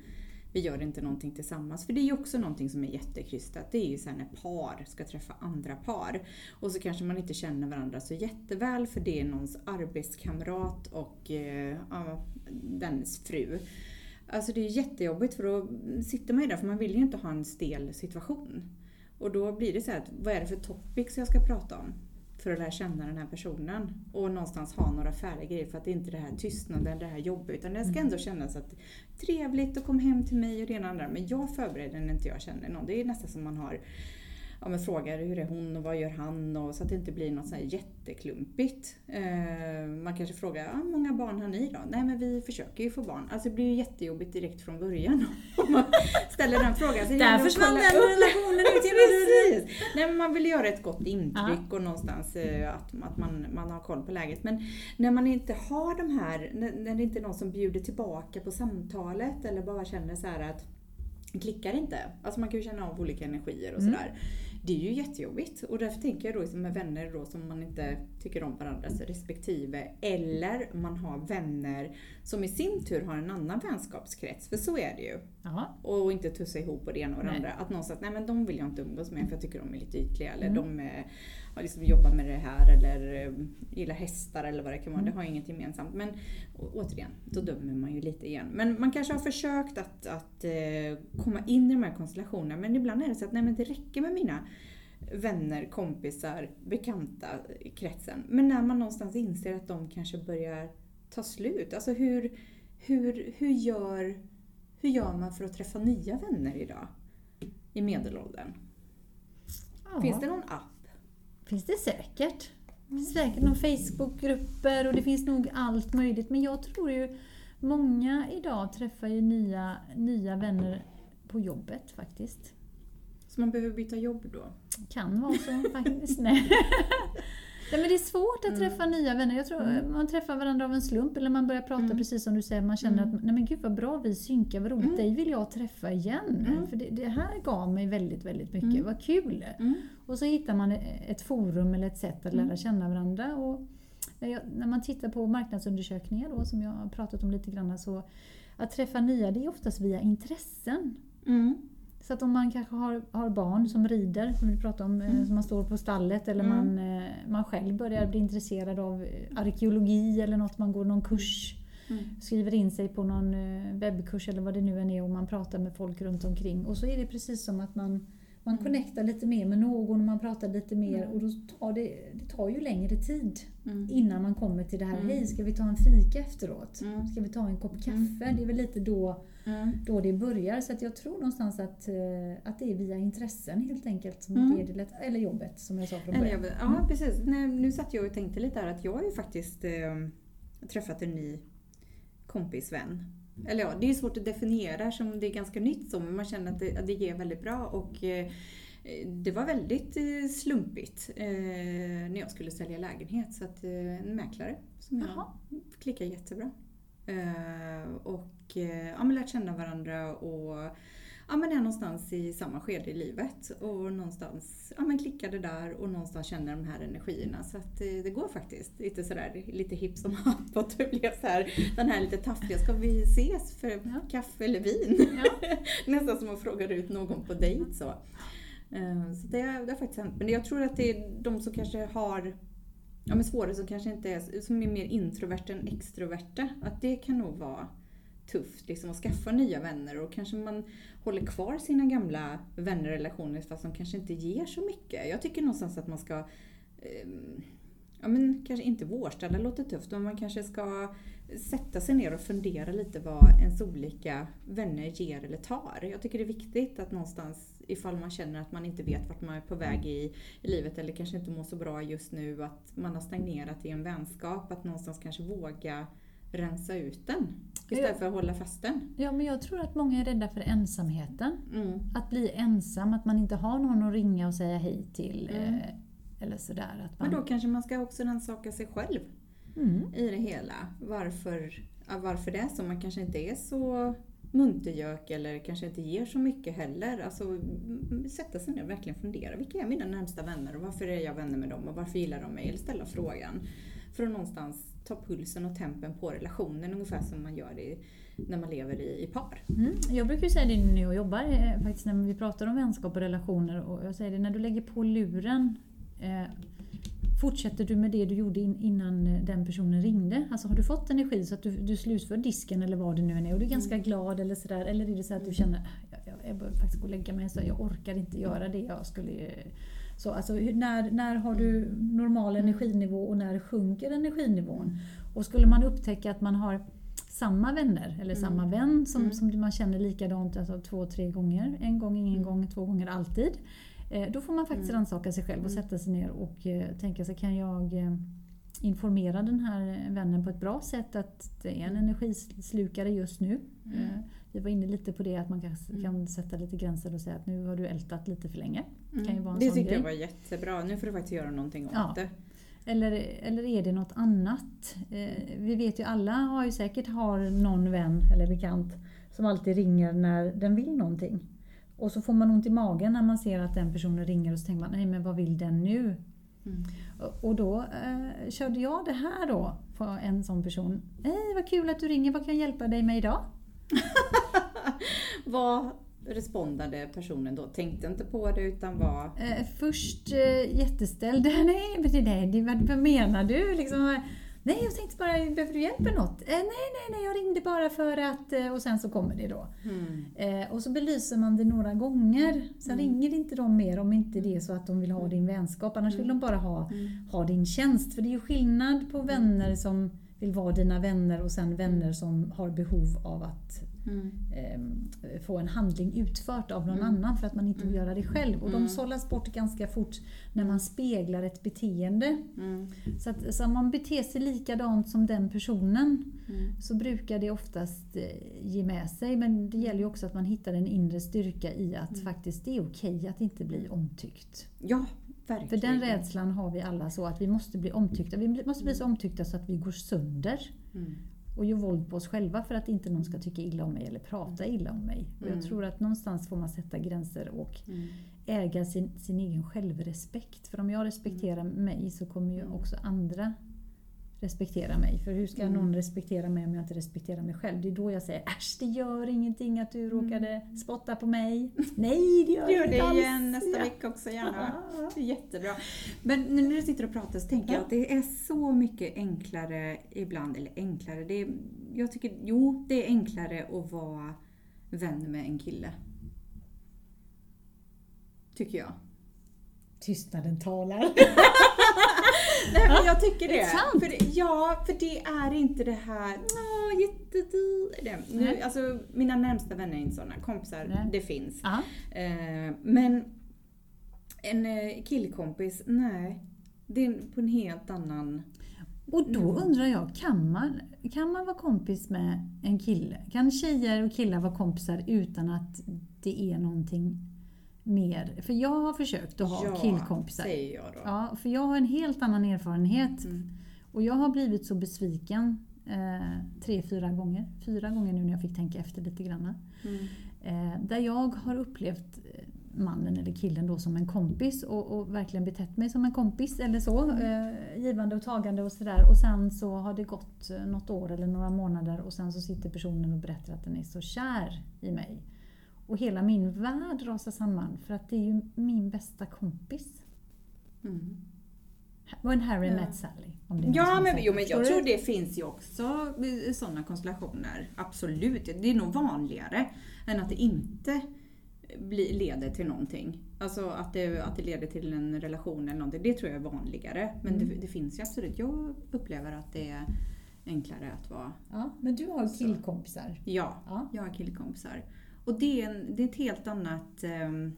Vi gör inte någonting tillsammans. För det är ju också någonting som är jättekrystat. Det är ju så här när par ska träffa andra par. Och så kanske man inte känner varandra så jätteväl för det är någons arbetskamrat och eh, ja, dennes fru. Alltså det är jättejobbigt för då sitter man ju där för man vill ju inte ha en stel situation. Och då blir det så här att vad är det för topics jag ska prata om? För att lära känna den här personen. Och någonstans ha några färdiga grejer för att det inte är det här tystnaden, det här jobbet. Utan det ska ändå kännas att trevligt att komma hem till mig och det ena och andra. Men jag förbereder när inte jag känner någon. Det är nästan som man har ja, men frågar hur är hon och vad gör han? Och så att det inte blir något så här jätteklumpigt. Eh, man kanske frågar, hur många barn har ni då? Nej men vi försöker ju få barn. Alltså det blir ju jättejobbigt direkt från början om man ställer den frågan. Så Där försvann den relationen ut! Nej, men man vill göra ett gott intryck och någonstans eh, att, att man, man har koll på läget. Men när man inte har de här, när, när det inte är någon som bjuder tillbaka på samtalet eller bara känner så att klickar inte. Alltså man kan ju känna av olika energier och Mm. Det är ju jättejobbigt. Och därför tänker jag då med vänner då som man inte tycker om varandras respektive. Eller man har vänner som i sin tur har en annan vänskapskrets. För så är det ju. Ja. Och inte tussa ihop på det ena och det Nej. andra. Att någon säger att nej men de vill jag inte umgås med för jag tycker de är lite ytliga. Eller Mm. de är, liksom jobbat med det här eller eh, gillar hästar eller vad det kan vara. Mm. Det har inget gemensamt. Men återigen, då dömer man ju lite igen. Men man kanske har försökt att, att eh, komma in i de här konstellationerna. Men ibland är det så att nej men det räcker med mina vänner, kompisar, bekanta i kretsen. Men när man någonstans inser att de kanske börjar ta slut. Alltså hur, hur, hur, gör, hur gör man för att träffa nya vänner idag? I medelåldern. Ja. Finns det någon app? Finns det säkert. Det finns säkert någon Facebookgrupper och det finns nog allt möjligt. Men jag tror ju många idag träffar ju nya, nya vänner på jobbet faktiskt. Så man behöver byta jobb då? Kan vara så faktiskt. Nej. Nej, men det är svårt att Mm. träffa nya vänner. Jag tror Mm. man träffar varandra av en slump eller man börjar prata Mm. precis som du säger. Man känner Mm. att nej men gud vad bra vi synkar, vad roligt. Mm. Dig vill jag träffa igen. Mm. För det, det här gav mig väldigt, väldigt mycket. Mm. Vad kul! Mm. Och så hittar man ett forum eller ett sätt att lära Mm. känna varandra. Och när, jag, när man tittar på marknadsundersökningar då, som jag har pratat om lite grann, så att träffa nya det är oftast via intressen. Mm. Så att om man kanske har, har barn som rider, som vi pratade om, eh, Mm. som man står på stallet eller Mm. man, eh, man själv börjar bli intresserad av eh, arkeologi eller något, man går någon kurs, Mm. skriver in sig på någon webbkurs eller vad det nu än är och man pratar med folk runt omkring. Och så är det precis som att man, man Mm. connectar lite mer med någon och man pratar lite mer Mm. och då tar det, det tar ju längre tid Mm. innan man kommer till det här, hej ska vi ta en fika efteråt? Ska vi ta en kopp kaffe? Det är väl lite då Mm. då det börjar. Så att jag tror någonstans att, eh, att det är via intressen helt enkelt. Som Mm. det lätt, eller jobbet som jag sa från början. jag, ja precis. Nej, nu satt jag och tänkte lite här att jag har ju faktiskt eh, träffat en ny kompisvän. Eller ja, det är svårt att definiera som det är ganska nytt så, men man känner att det, att det ger väldigt bra. Och eh, det var väldigt eh, slumpigt eh, när jag skulle sälja lägenhet. Så att eh, en mäklare som jag klickar jättebra. Eh, och eh, ja, men lärt känna varandra och ja, men är någonstans i samma skede i livet. Och någonstans ja, men klickade där och någonstans känner de här energierna. Så att eh, det går faktiskt. Lite sådär, lite hipp som happ. Och det blev så här, den här lite taffiga, ska vi ses för Ja. kaffe eller vin? Ja. Nästan som att fråga ut någon på dejt så. Så det, det har faktiskt hänt. Men jag tror att det är de som kanske har ja, men svårare, som kanske inte är, som är mer introverta än extroverta. Att det kan nog vara tufft liksom, att skaffa nya vänner och kanske man håller kvar sina gamla vänner och relationer fast de kanske inte ger så mycket. Jag tycker någonstans att man ska eh, Ja men kanske inte vårställa låter tufft men man kanske ska sätta sig ner och fundera lite vad ens olika vänner ger eller tar. Jag tycker det är viktigt att någonstans ifall man känner att man inte vet vart man är på väg i, i livet eller kanske inte mår så bra just nu att man har stagnerat i en vänskap att någonstans kanske våga rensa ut den istället för att hålla fast den. ja, men jag tror att många är rädda för ensamheten. Mm. Att bli ensam, att man inte har någon att ringa och säga hej till. Mm. eh, Eller sådär. Att man, Men då kanske man ska också rannsaka sig själv mm. i det hela. Varför, ja, varför det är så. Man kanske inte är så muntergök eller kanske inte ger så mycket heller. Alltså sätta sig ner och verkligen fundera. Vilka är mina närmsta vänner och varför är jag vänner med dem och varför gillar de mig? Eller ställa frågan. För att någonstans ta pulsen och tempen på relationen ungefär som man gör i, när man lever i, i par. Mm. Jag brukar ju säga det när jag jobbar, eh, faktiskt när vi pratar om vänskap och relationer. Och jag säger det, när du lägger på luren eh, Fortsätter du med det du gjorde in, innan eh, den personen ringde? Alltså har du fått energi så att du, du slutför disken eller vad det nu än är och du är ganska glad eller sådär? Eller är det så att du känner jag, jag, jag behöver faktiskt gå och lägga mig så jag orkar inte göra det jag skulle... eh." Så, alltså, när, när har du normal energinivå och när sjunker energinivån? Och skulle man upptäcka att man har samma vänner eller samma vän som, Mm. som man känner likadant alltså två, tre gånger. En gång, ingen Mm. gång, två gånger, alltid. Eh, då får man faktiskt Mm. rannsaka sig själv och Mm. sätta sig ner och eh, tänka sig, kan jag eh, informera den här vännen på ett bra sätt att det är en energislukare just nu. Mm. Vi var inne lite på det att man Mm. kan sätta lite gränser och säga att nu har du ältat lite för länge. Mm. Kan ju vara en det tyckte jag var jättebra. Nu får du faktiskt göra någonting åt Ja. det. Eller, eller är det något annat? Eh, vi vet ju alla har ju säkert har någon vän eller bekant som alltid ringer när den vill någonting. Och så får man ont i magen när man ser att den personen ringer och så tänker man, nej men vad vill den nu? Mm. Och- då eh, körde jag det här då på en sån person. Hej vad kul att du ringer, vad kan jag hjälpa dig med idag? Vad respondade personen då? Tänkte inte på det utan var... Eh, först eh, jätteställd. Nej, men det vad menar du? Liksom, nej, jag tänkte bara, behöver du hjälp med något? Eh, nej, nej, nej, jag ringde bara för att... Eh, och sen så kommer det då. Mm. Eh, och så belyser man det några gånger. Sen Mm. ringer inte de mer om inte det är så att de vill ha din vänskap. Annars vill de bara ha, Mm. ha din tjänst. För det är ju skillnad på vänner som vill vara dina vänner och sen vänner som har behov av att Mm. eh, få en handling utfört av någon Mm. annan för att man inte vill göra det själv. Och Mm. de sållas bort ganska fort när man speglar ett beteende. Mm. Så, att, så om man beter sig likadant som den personen Mm. så brukar det oftast eh, ge med sig. Men det gäller ju också att man hittar en inre styrka i att Mm. faktiskt det är okej att inte bli omtyckt. Ja, verkligen. För den rädslan har vi alla så att vi måste bli omtyckta. Vi måste bli så omtyckta så att vi går sönder Mm. Och gör våld på oss själva för att inte någon ska tycka illa om mig eller prata illa om mig. Och Mm. jag tror att någonstans får man sätta gränser och Mm. äga sin, sin egen självrespekt. För om jag respekterar mig så kommer ju Mm. också andra respektera mig. För hur ska Mm. någon respektera mig om jag inte respekterar mig själv? Det är då jag säger äsch, det gör ingenting att du råkade spotta på mig. Nej, det gör, Mm. Gör det alls. igen nästa Ja. vecka också gärna. Ja. Jättebra. Men nu när du sitter och pratar så tänker jag Ja. att det är så mycket enklare ibland, eller enklare, det är, jag tycker, jo det är enklare att vara vän med en kille. Tycker jag. Tystnaden talar. Nej men jag tycker det. Är sant? För det ja, för det är inte det här Åh, jättedu. Det. Nu, alltså, mina närmsta vänner är inte sådana. Kompisar, Nej. det finns. Eh, men en eh, killkompis, nej. Det är på en helt annan... Och då undrar jag, kan man, kan man vara kompis med en kille? Kan tjejer och killar vara kompisar utan att det är någonting mer? För jag har försökt att ha ja, killkompisar. säger jag då. Ja, för jag har en helt annan erfarenhet. Mm. Och jag har blivit så besviken eh, tre, fyra gånger. Fyra gånger nu när jag fick tänka efter lite grann. Mm. Eh, där jag har upplevt eh, mannen eller killen då som en kompis och, och verkligen betett mig som en kompis eller så. Eh, givande och tagande och sådär. Och sen så har det gått eh, något år eller några månader och sen så sitter personen och berättar att den är så kär i mig. Och hela min värld rasar samman för att det är ju min bästa kompis. Mm. When Harry Ja. met Sally. Om det Ja, men, jo, men jag tror det finns ju också sådana konstellationer. Absolut. Det är nog vanligare än att det inte blir, leder till någonting. Alltså att det, att det leder till en relation eller någonting. Det tror jag är vanligare. Men Mm. det, det finns ju absolut. Jag upplever att det är enklare att vara Ja, men du har killkompisar. Ja, Ja. jag har killkompisar. Och det är, en, det är ett helt annat... ehm,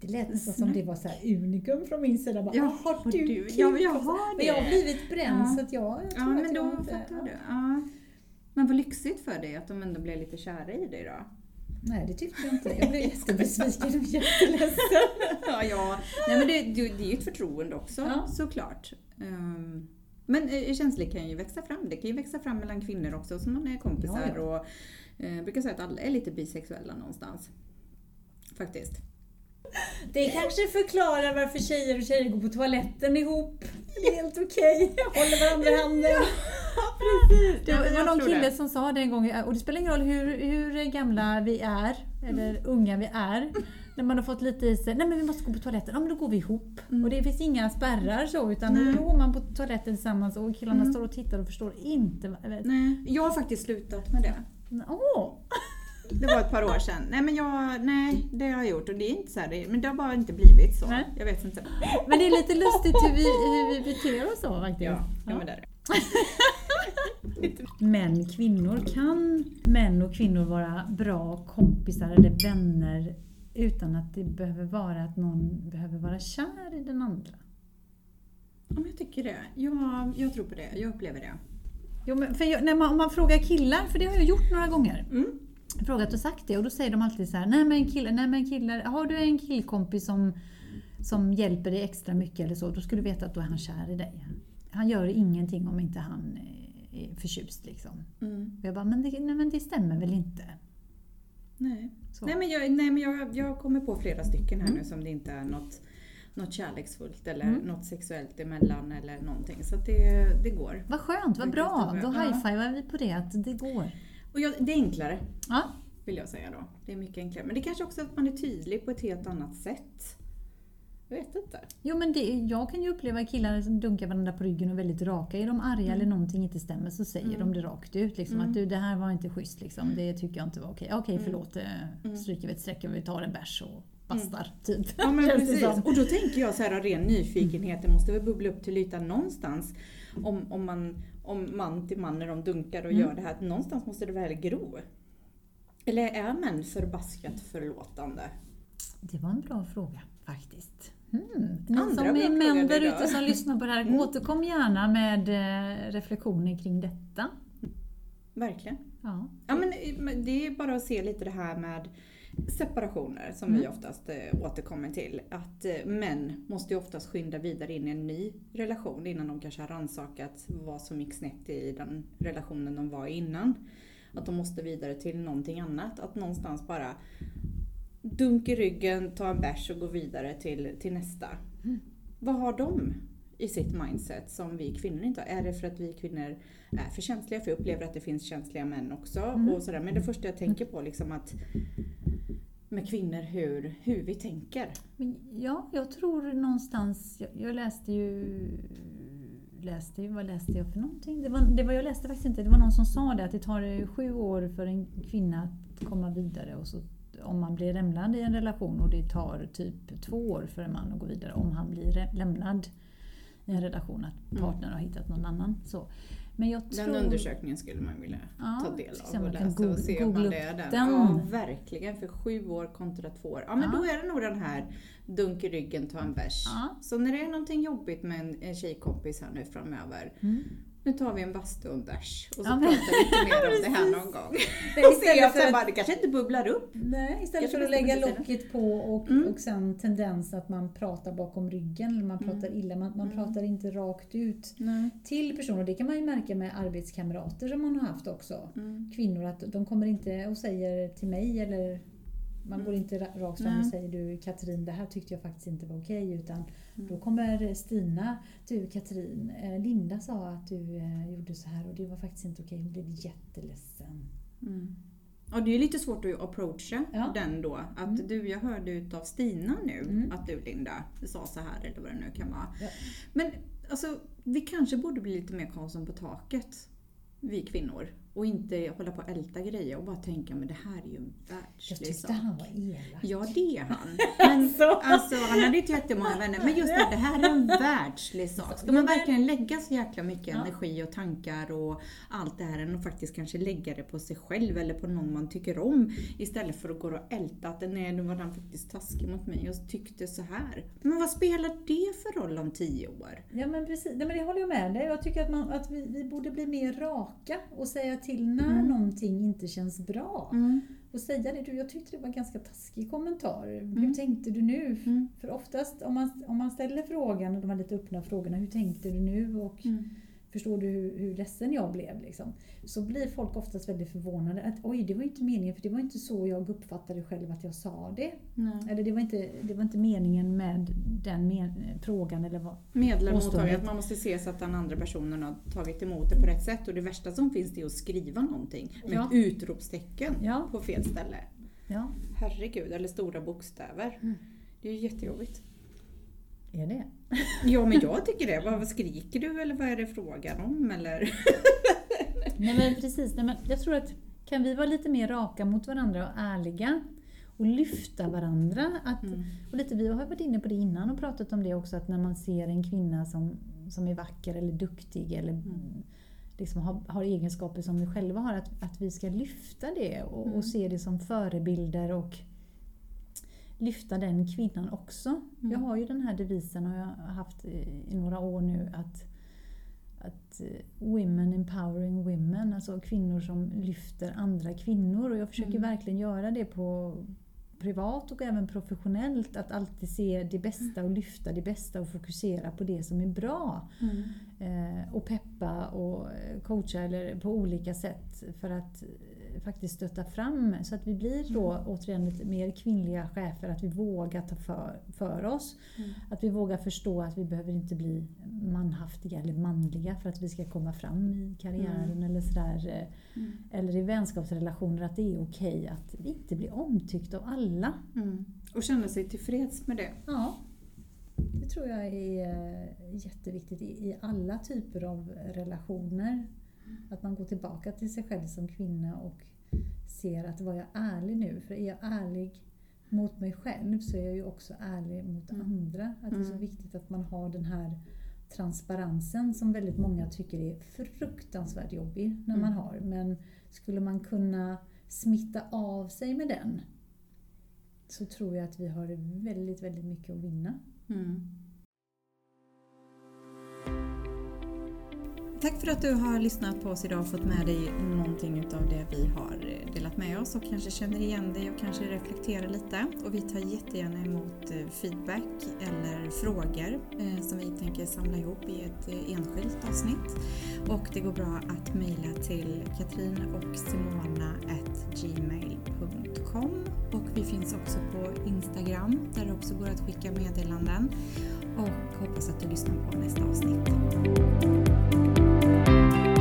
Det lät nästan som det var så här unikum från min sida. Bara, Ja, "Ah, har du, du- killkompisar?" ja, men jag har Men jag har det. blivit bränd Ja. så att jag, jag tror ja, att men jag då inte... fattar ja. du. Ja. Men vad lyxigt för dig att de ändå blev lite kära i dig då. Nej, det tyckte jag inte. Jag blev jättebesviken och jätteledsen. ja, ja. Nej, men det, det, det är ju ett förtroende också Ja. såklart. Ehm, men eh, känslor kan ju växa fram. Det kan ju växa fram mellan kvinnor också som man är kompisar. Ja, Och, eh, jag brukar säga att alla är lite bisexuella någonstans. Faktiskt. Det kanske förklarar varför tjejer och tjejer går på toaletten ihop. Det är helt okej. Håller varandra i handen. precis. Det var, det var någon kille som sa det en gång, och det spelar ingen roll hur, hur gamla vi är, eller unga vi är. När man har fått lite i sig, nej men vi måste gå på toaletten, ja men då går vi ihop. Mm. Och det finns inga spärrar så, utan Nej. då går man på toaletten tillsammans och killarna Mm. står och tittar och förstår inte. Nej, jag har faktiskt slutat med det. Åh! Det var ett par år sedan. Nej, men jag, nej, det har jag gjort och det är inte så här, men det har bara inte blivit så. Nej. Jag vet inte. Men det är lite lustigt hur vi, hur vi beter oss så faktiskt. Ja, ja, men det är det. Män, kvinnor. Kan män och kvinnor vara bra kompisar eller vänner utan att det behöver vara att någon behöver vara kär i den andra? Ja, jag tycker det. Ja, jag tror på det. Jag upplever det. Jo, men för jag, när man, om man frågar killar, för det har jag gjort några gånger, Mm. frågat och sagt det och då säger de alltid så här, nej men killar, nej men killar, har du en killkompis som, som hjälper dig extra mycket eller så, då ska du veta att då är han kär i dig. Han gör ingenting om inte han är- är förtjust liksom. Mm. Jag bara, men det, nej, men det stämmer väl inte? Nej. Så. Nej men, jag, nej, men jag, jag kommer på flera stycken här Mm. nu som det inte är något, något kärleksfullt eller Mm. något sexuellt emellan eller någonting. Så det, det går. Vad skönt, vad bra. Då high-fivar vi på det, att det går. Och jag, det är enklare Ja, vill jag säga då. Det är mycket enklare. Men det är kanske också att man är tydlig på ett helt annat sätt. Jag vet inte. Jo men det, jag kan ju uppleva killar som dunkar varandra på ryggen och är väldigt raka. Är de arga eller någonting inte stämmer så säger Mm. de det rakt ut. Liksom, Mm. Att du, det här var inte schysst. Liksom. Det tycker jag inte var okej. Okej Mm. förlåt, mm. stryker vi ett streck och vi tar en bärs och bastar. Typ. Ja men precis. Och då tänker jag så här av ren nyfikenhet, det måste väl bubbla upp till ytan någonstans. Om, om, man, om man till man när de dunkar och Mm. gör det här, att någonstans måste det väl gro? Eller är män förbaskat förlåtande? Det var en bra fråga faktiskt. Mm. Ni Andra som är män där ute som lyssnar på det här, Mm. återkom gärna med eh, reflektioner kring detta. Verkligen. Ja. Ja, men men det är bara att se lite det här med separationer som Mm. vi oftast eh, återkommer till. Att eh, män måste ju oftast skynda vidare in i en ny relation innan de kanske har rannsakat vad som gick snett i den relationen de var i innan. Att de måste vidare till någonting annat. Att någonstans bara dunk i ryggen, ta en bärs och gå vidare till, till nästa. Mm. Vad har de i sitt mindset som vi kvinnor inte har? Är det för att vi kvinnor är för känsliga? För jag upplever att det finns känsliga män också. Mm. Och sådär. Men det första jag tänker på liksom att med kvinnor hur, hur vi tänker. Ja, jag tror någonstans, jag, läste ju läste ju, vad läste jag för någonting? Det var, det var, jag läste faktiskt inte, det var någon som sa det att det tar sju år för en kvinna att komma vidare och så om man blir lämnad i en relation och det tar typ två år för en man att gå vidare om han blir lämnad i en relation, att Mm. partnern har hittat någon annan. Så. Men jag Den tror... undersökningen skulle man vilja Ja, ta del av man och läsa och se om är upp den. den. Ja, verkligen. För sju år kontra två år. Ja, men Ja. då är det nog den här dunk i ryggen, ta en bärs. Ja. Så när det är någonting jobbigt med en, en tjejkompis här nu framöver. Mm. Nu tar vi en bastu och en bärs och så Ja, pratar vi lite mer om det här någon gång. Istället Och se att för att- bara, det kanske inte bubblar upp. Nej, istället för att lägga locket på och, Mm. och sen tendens att man pratar bakom ryggen, eller man pratar Mm. illa, man, man Mm. pratar inte rakt ut Nej. till personer. Det kan man ju märka med arbetskamrater som man har haft också. Mm. Kvinnor, att de kommer inte och säger till mig eller man går inte ra- rakt fram och säger du Katrin, det här tyckte jag faktiskt inte var okej. Utan Mm. då kommer Stina, du Katrin, eh, Linda sa att du eh, gjorde så här och det var faktiskt inte okej. Hon blev jätteledsen. Mm. Ja, det är lite svårt att approacha Ja. den då. Att Mm. du, jag hörde utav Stina nu Mm. att du Linda sa så här eller vad det nu kan vara. Ja. Men alltså, vi kanske borde bli lite mer Karlsson på taket. Vi kvinnor. Och inte hålla på och älta grejer och bara tänka men det här är ju en Jag världslig tyckte sak. han var elak. Ja, det är han. Men, Alltså. alltså, han hade inte jättemånga vänner. Men just det, det här är en världslig sak. Ska man verkligen lägga så jäkla mycket energi och tankar och allt det här än att faktiskt kanske lägga det på sig själv eller på någon man tycker om istället för att gå och älta att nej, nu var han faktiskt taskig mot mig och tyckte så här. Men vad spelar det för roll om tio år? Ja men precis, Nej, men det håller jag med dig. Jag tycker att, man, att vi, vi borde bli mer raka och säga till när Mm. någonting inte känns bra. Och säga det, du jag tyckte det var en ganska taskig kommentar. Hur Mm. tänkte du nu? Mm. För oftast om man, om man ställer frågan, och de här lite öppna frågorna, hur tänkte du nu? Och Mm. Förstår du hur, hur ledsen jag blev? Liksom, så blir folk oftast väldigt förvånade. Att oj, det var inte meningen, för det var inte så jag uppfattade själv att jag sa det. Nej. Eller det var inte, det var inte meningen med den men, frågan eller vad. Medlem Påståendet. mottagare, att man måste se så att den andra personen har tagit emot det på rätt sätt. Och det värsta som finns det är att skriva någonting med Ja. ett utropstecken Ja. på fel ställe. Ja, Herregud, eller stora bokstäver. Mm. Det är ju jättejobbigt. Är det? Ja men jag tycker det. Vad skriker du eller vad är det frågan om? Eller? Nej men precis, nej, men jag tror att kan vi vara lite mer raka mot varandra och ärliga och lyfta varandra. Att, Mm. och lite, vi har varit inne på det innan och pratat om det också, att när man ser en kvinna som, som är vacker eller duktig eller Mm. liksom har, har egenskaper som vi själva har, att, att vi ska lyfta det och, Mm. och se det som förebilder och lyfta den kvinnan också. Mm. Jag har ju den här devisen och jag har haft i, några år nu att att eh, women empowering women, alltså kvinnor som lyfter andra kvinnor. Och jag försöker Mm. verkligen göra det på privat och även professionellt. Att alltid se det bästa och lyfta det bästa och fokusera på det som är bra. Mm. Eh, och peppa och coacha eller på olika sätt för att eh, faktiskt stötta fram så att vi blir då Mm. återigen lite mer kvinnliga chefer, att vi vågar ta för, för oss. Mm. Att vi vågar förstå att vi behöver inte bli manhaftiga eller manliga för att vi ska komma fram i karriären Mm. eller sådär. eh, Mm. Eller i vänskapsrelationer att det är okej att inte bli omtyckt av alla. Mm. Och känna sig tillfreds med det. Ja, det tror jag är eh, jätteviktigt i, i alla typer av relationer. Att man går tillbaka till sig själv som kvinna och ser att var jag ärlig nu? För är jag ärlig mot mig själv så är jag ju också ärlig mot Mm. andra. Att det är så Mm. viktigt att man har den här transparensen som väldigt många tycker är fruktansvärt jobbig när man Mm. har. Men skulle man kunna smitta av sig med den så tror jag att vi har väldigt, väldigt mycket att vinna. Mm. Tack för att du har lyssnat på oss idag och fått med dig någonting utav det vi har eh, delat med oss och kanske känner igen dig och kanske reflekterar lite. Och vi tar jättegärna emot eh, feedback eller frågor eh, som vi tänker samla ihop i ett enskilt avsnitt. Och det går bra att mejla till katrin och simona.gmail.com och vi finns också på Instagram där det också går att skicka meddelanden. Och hoppas att du lyssnar på nästa avsnitt. Bye.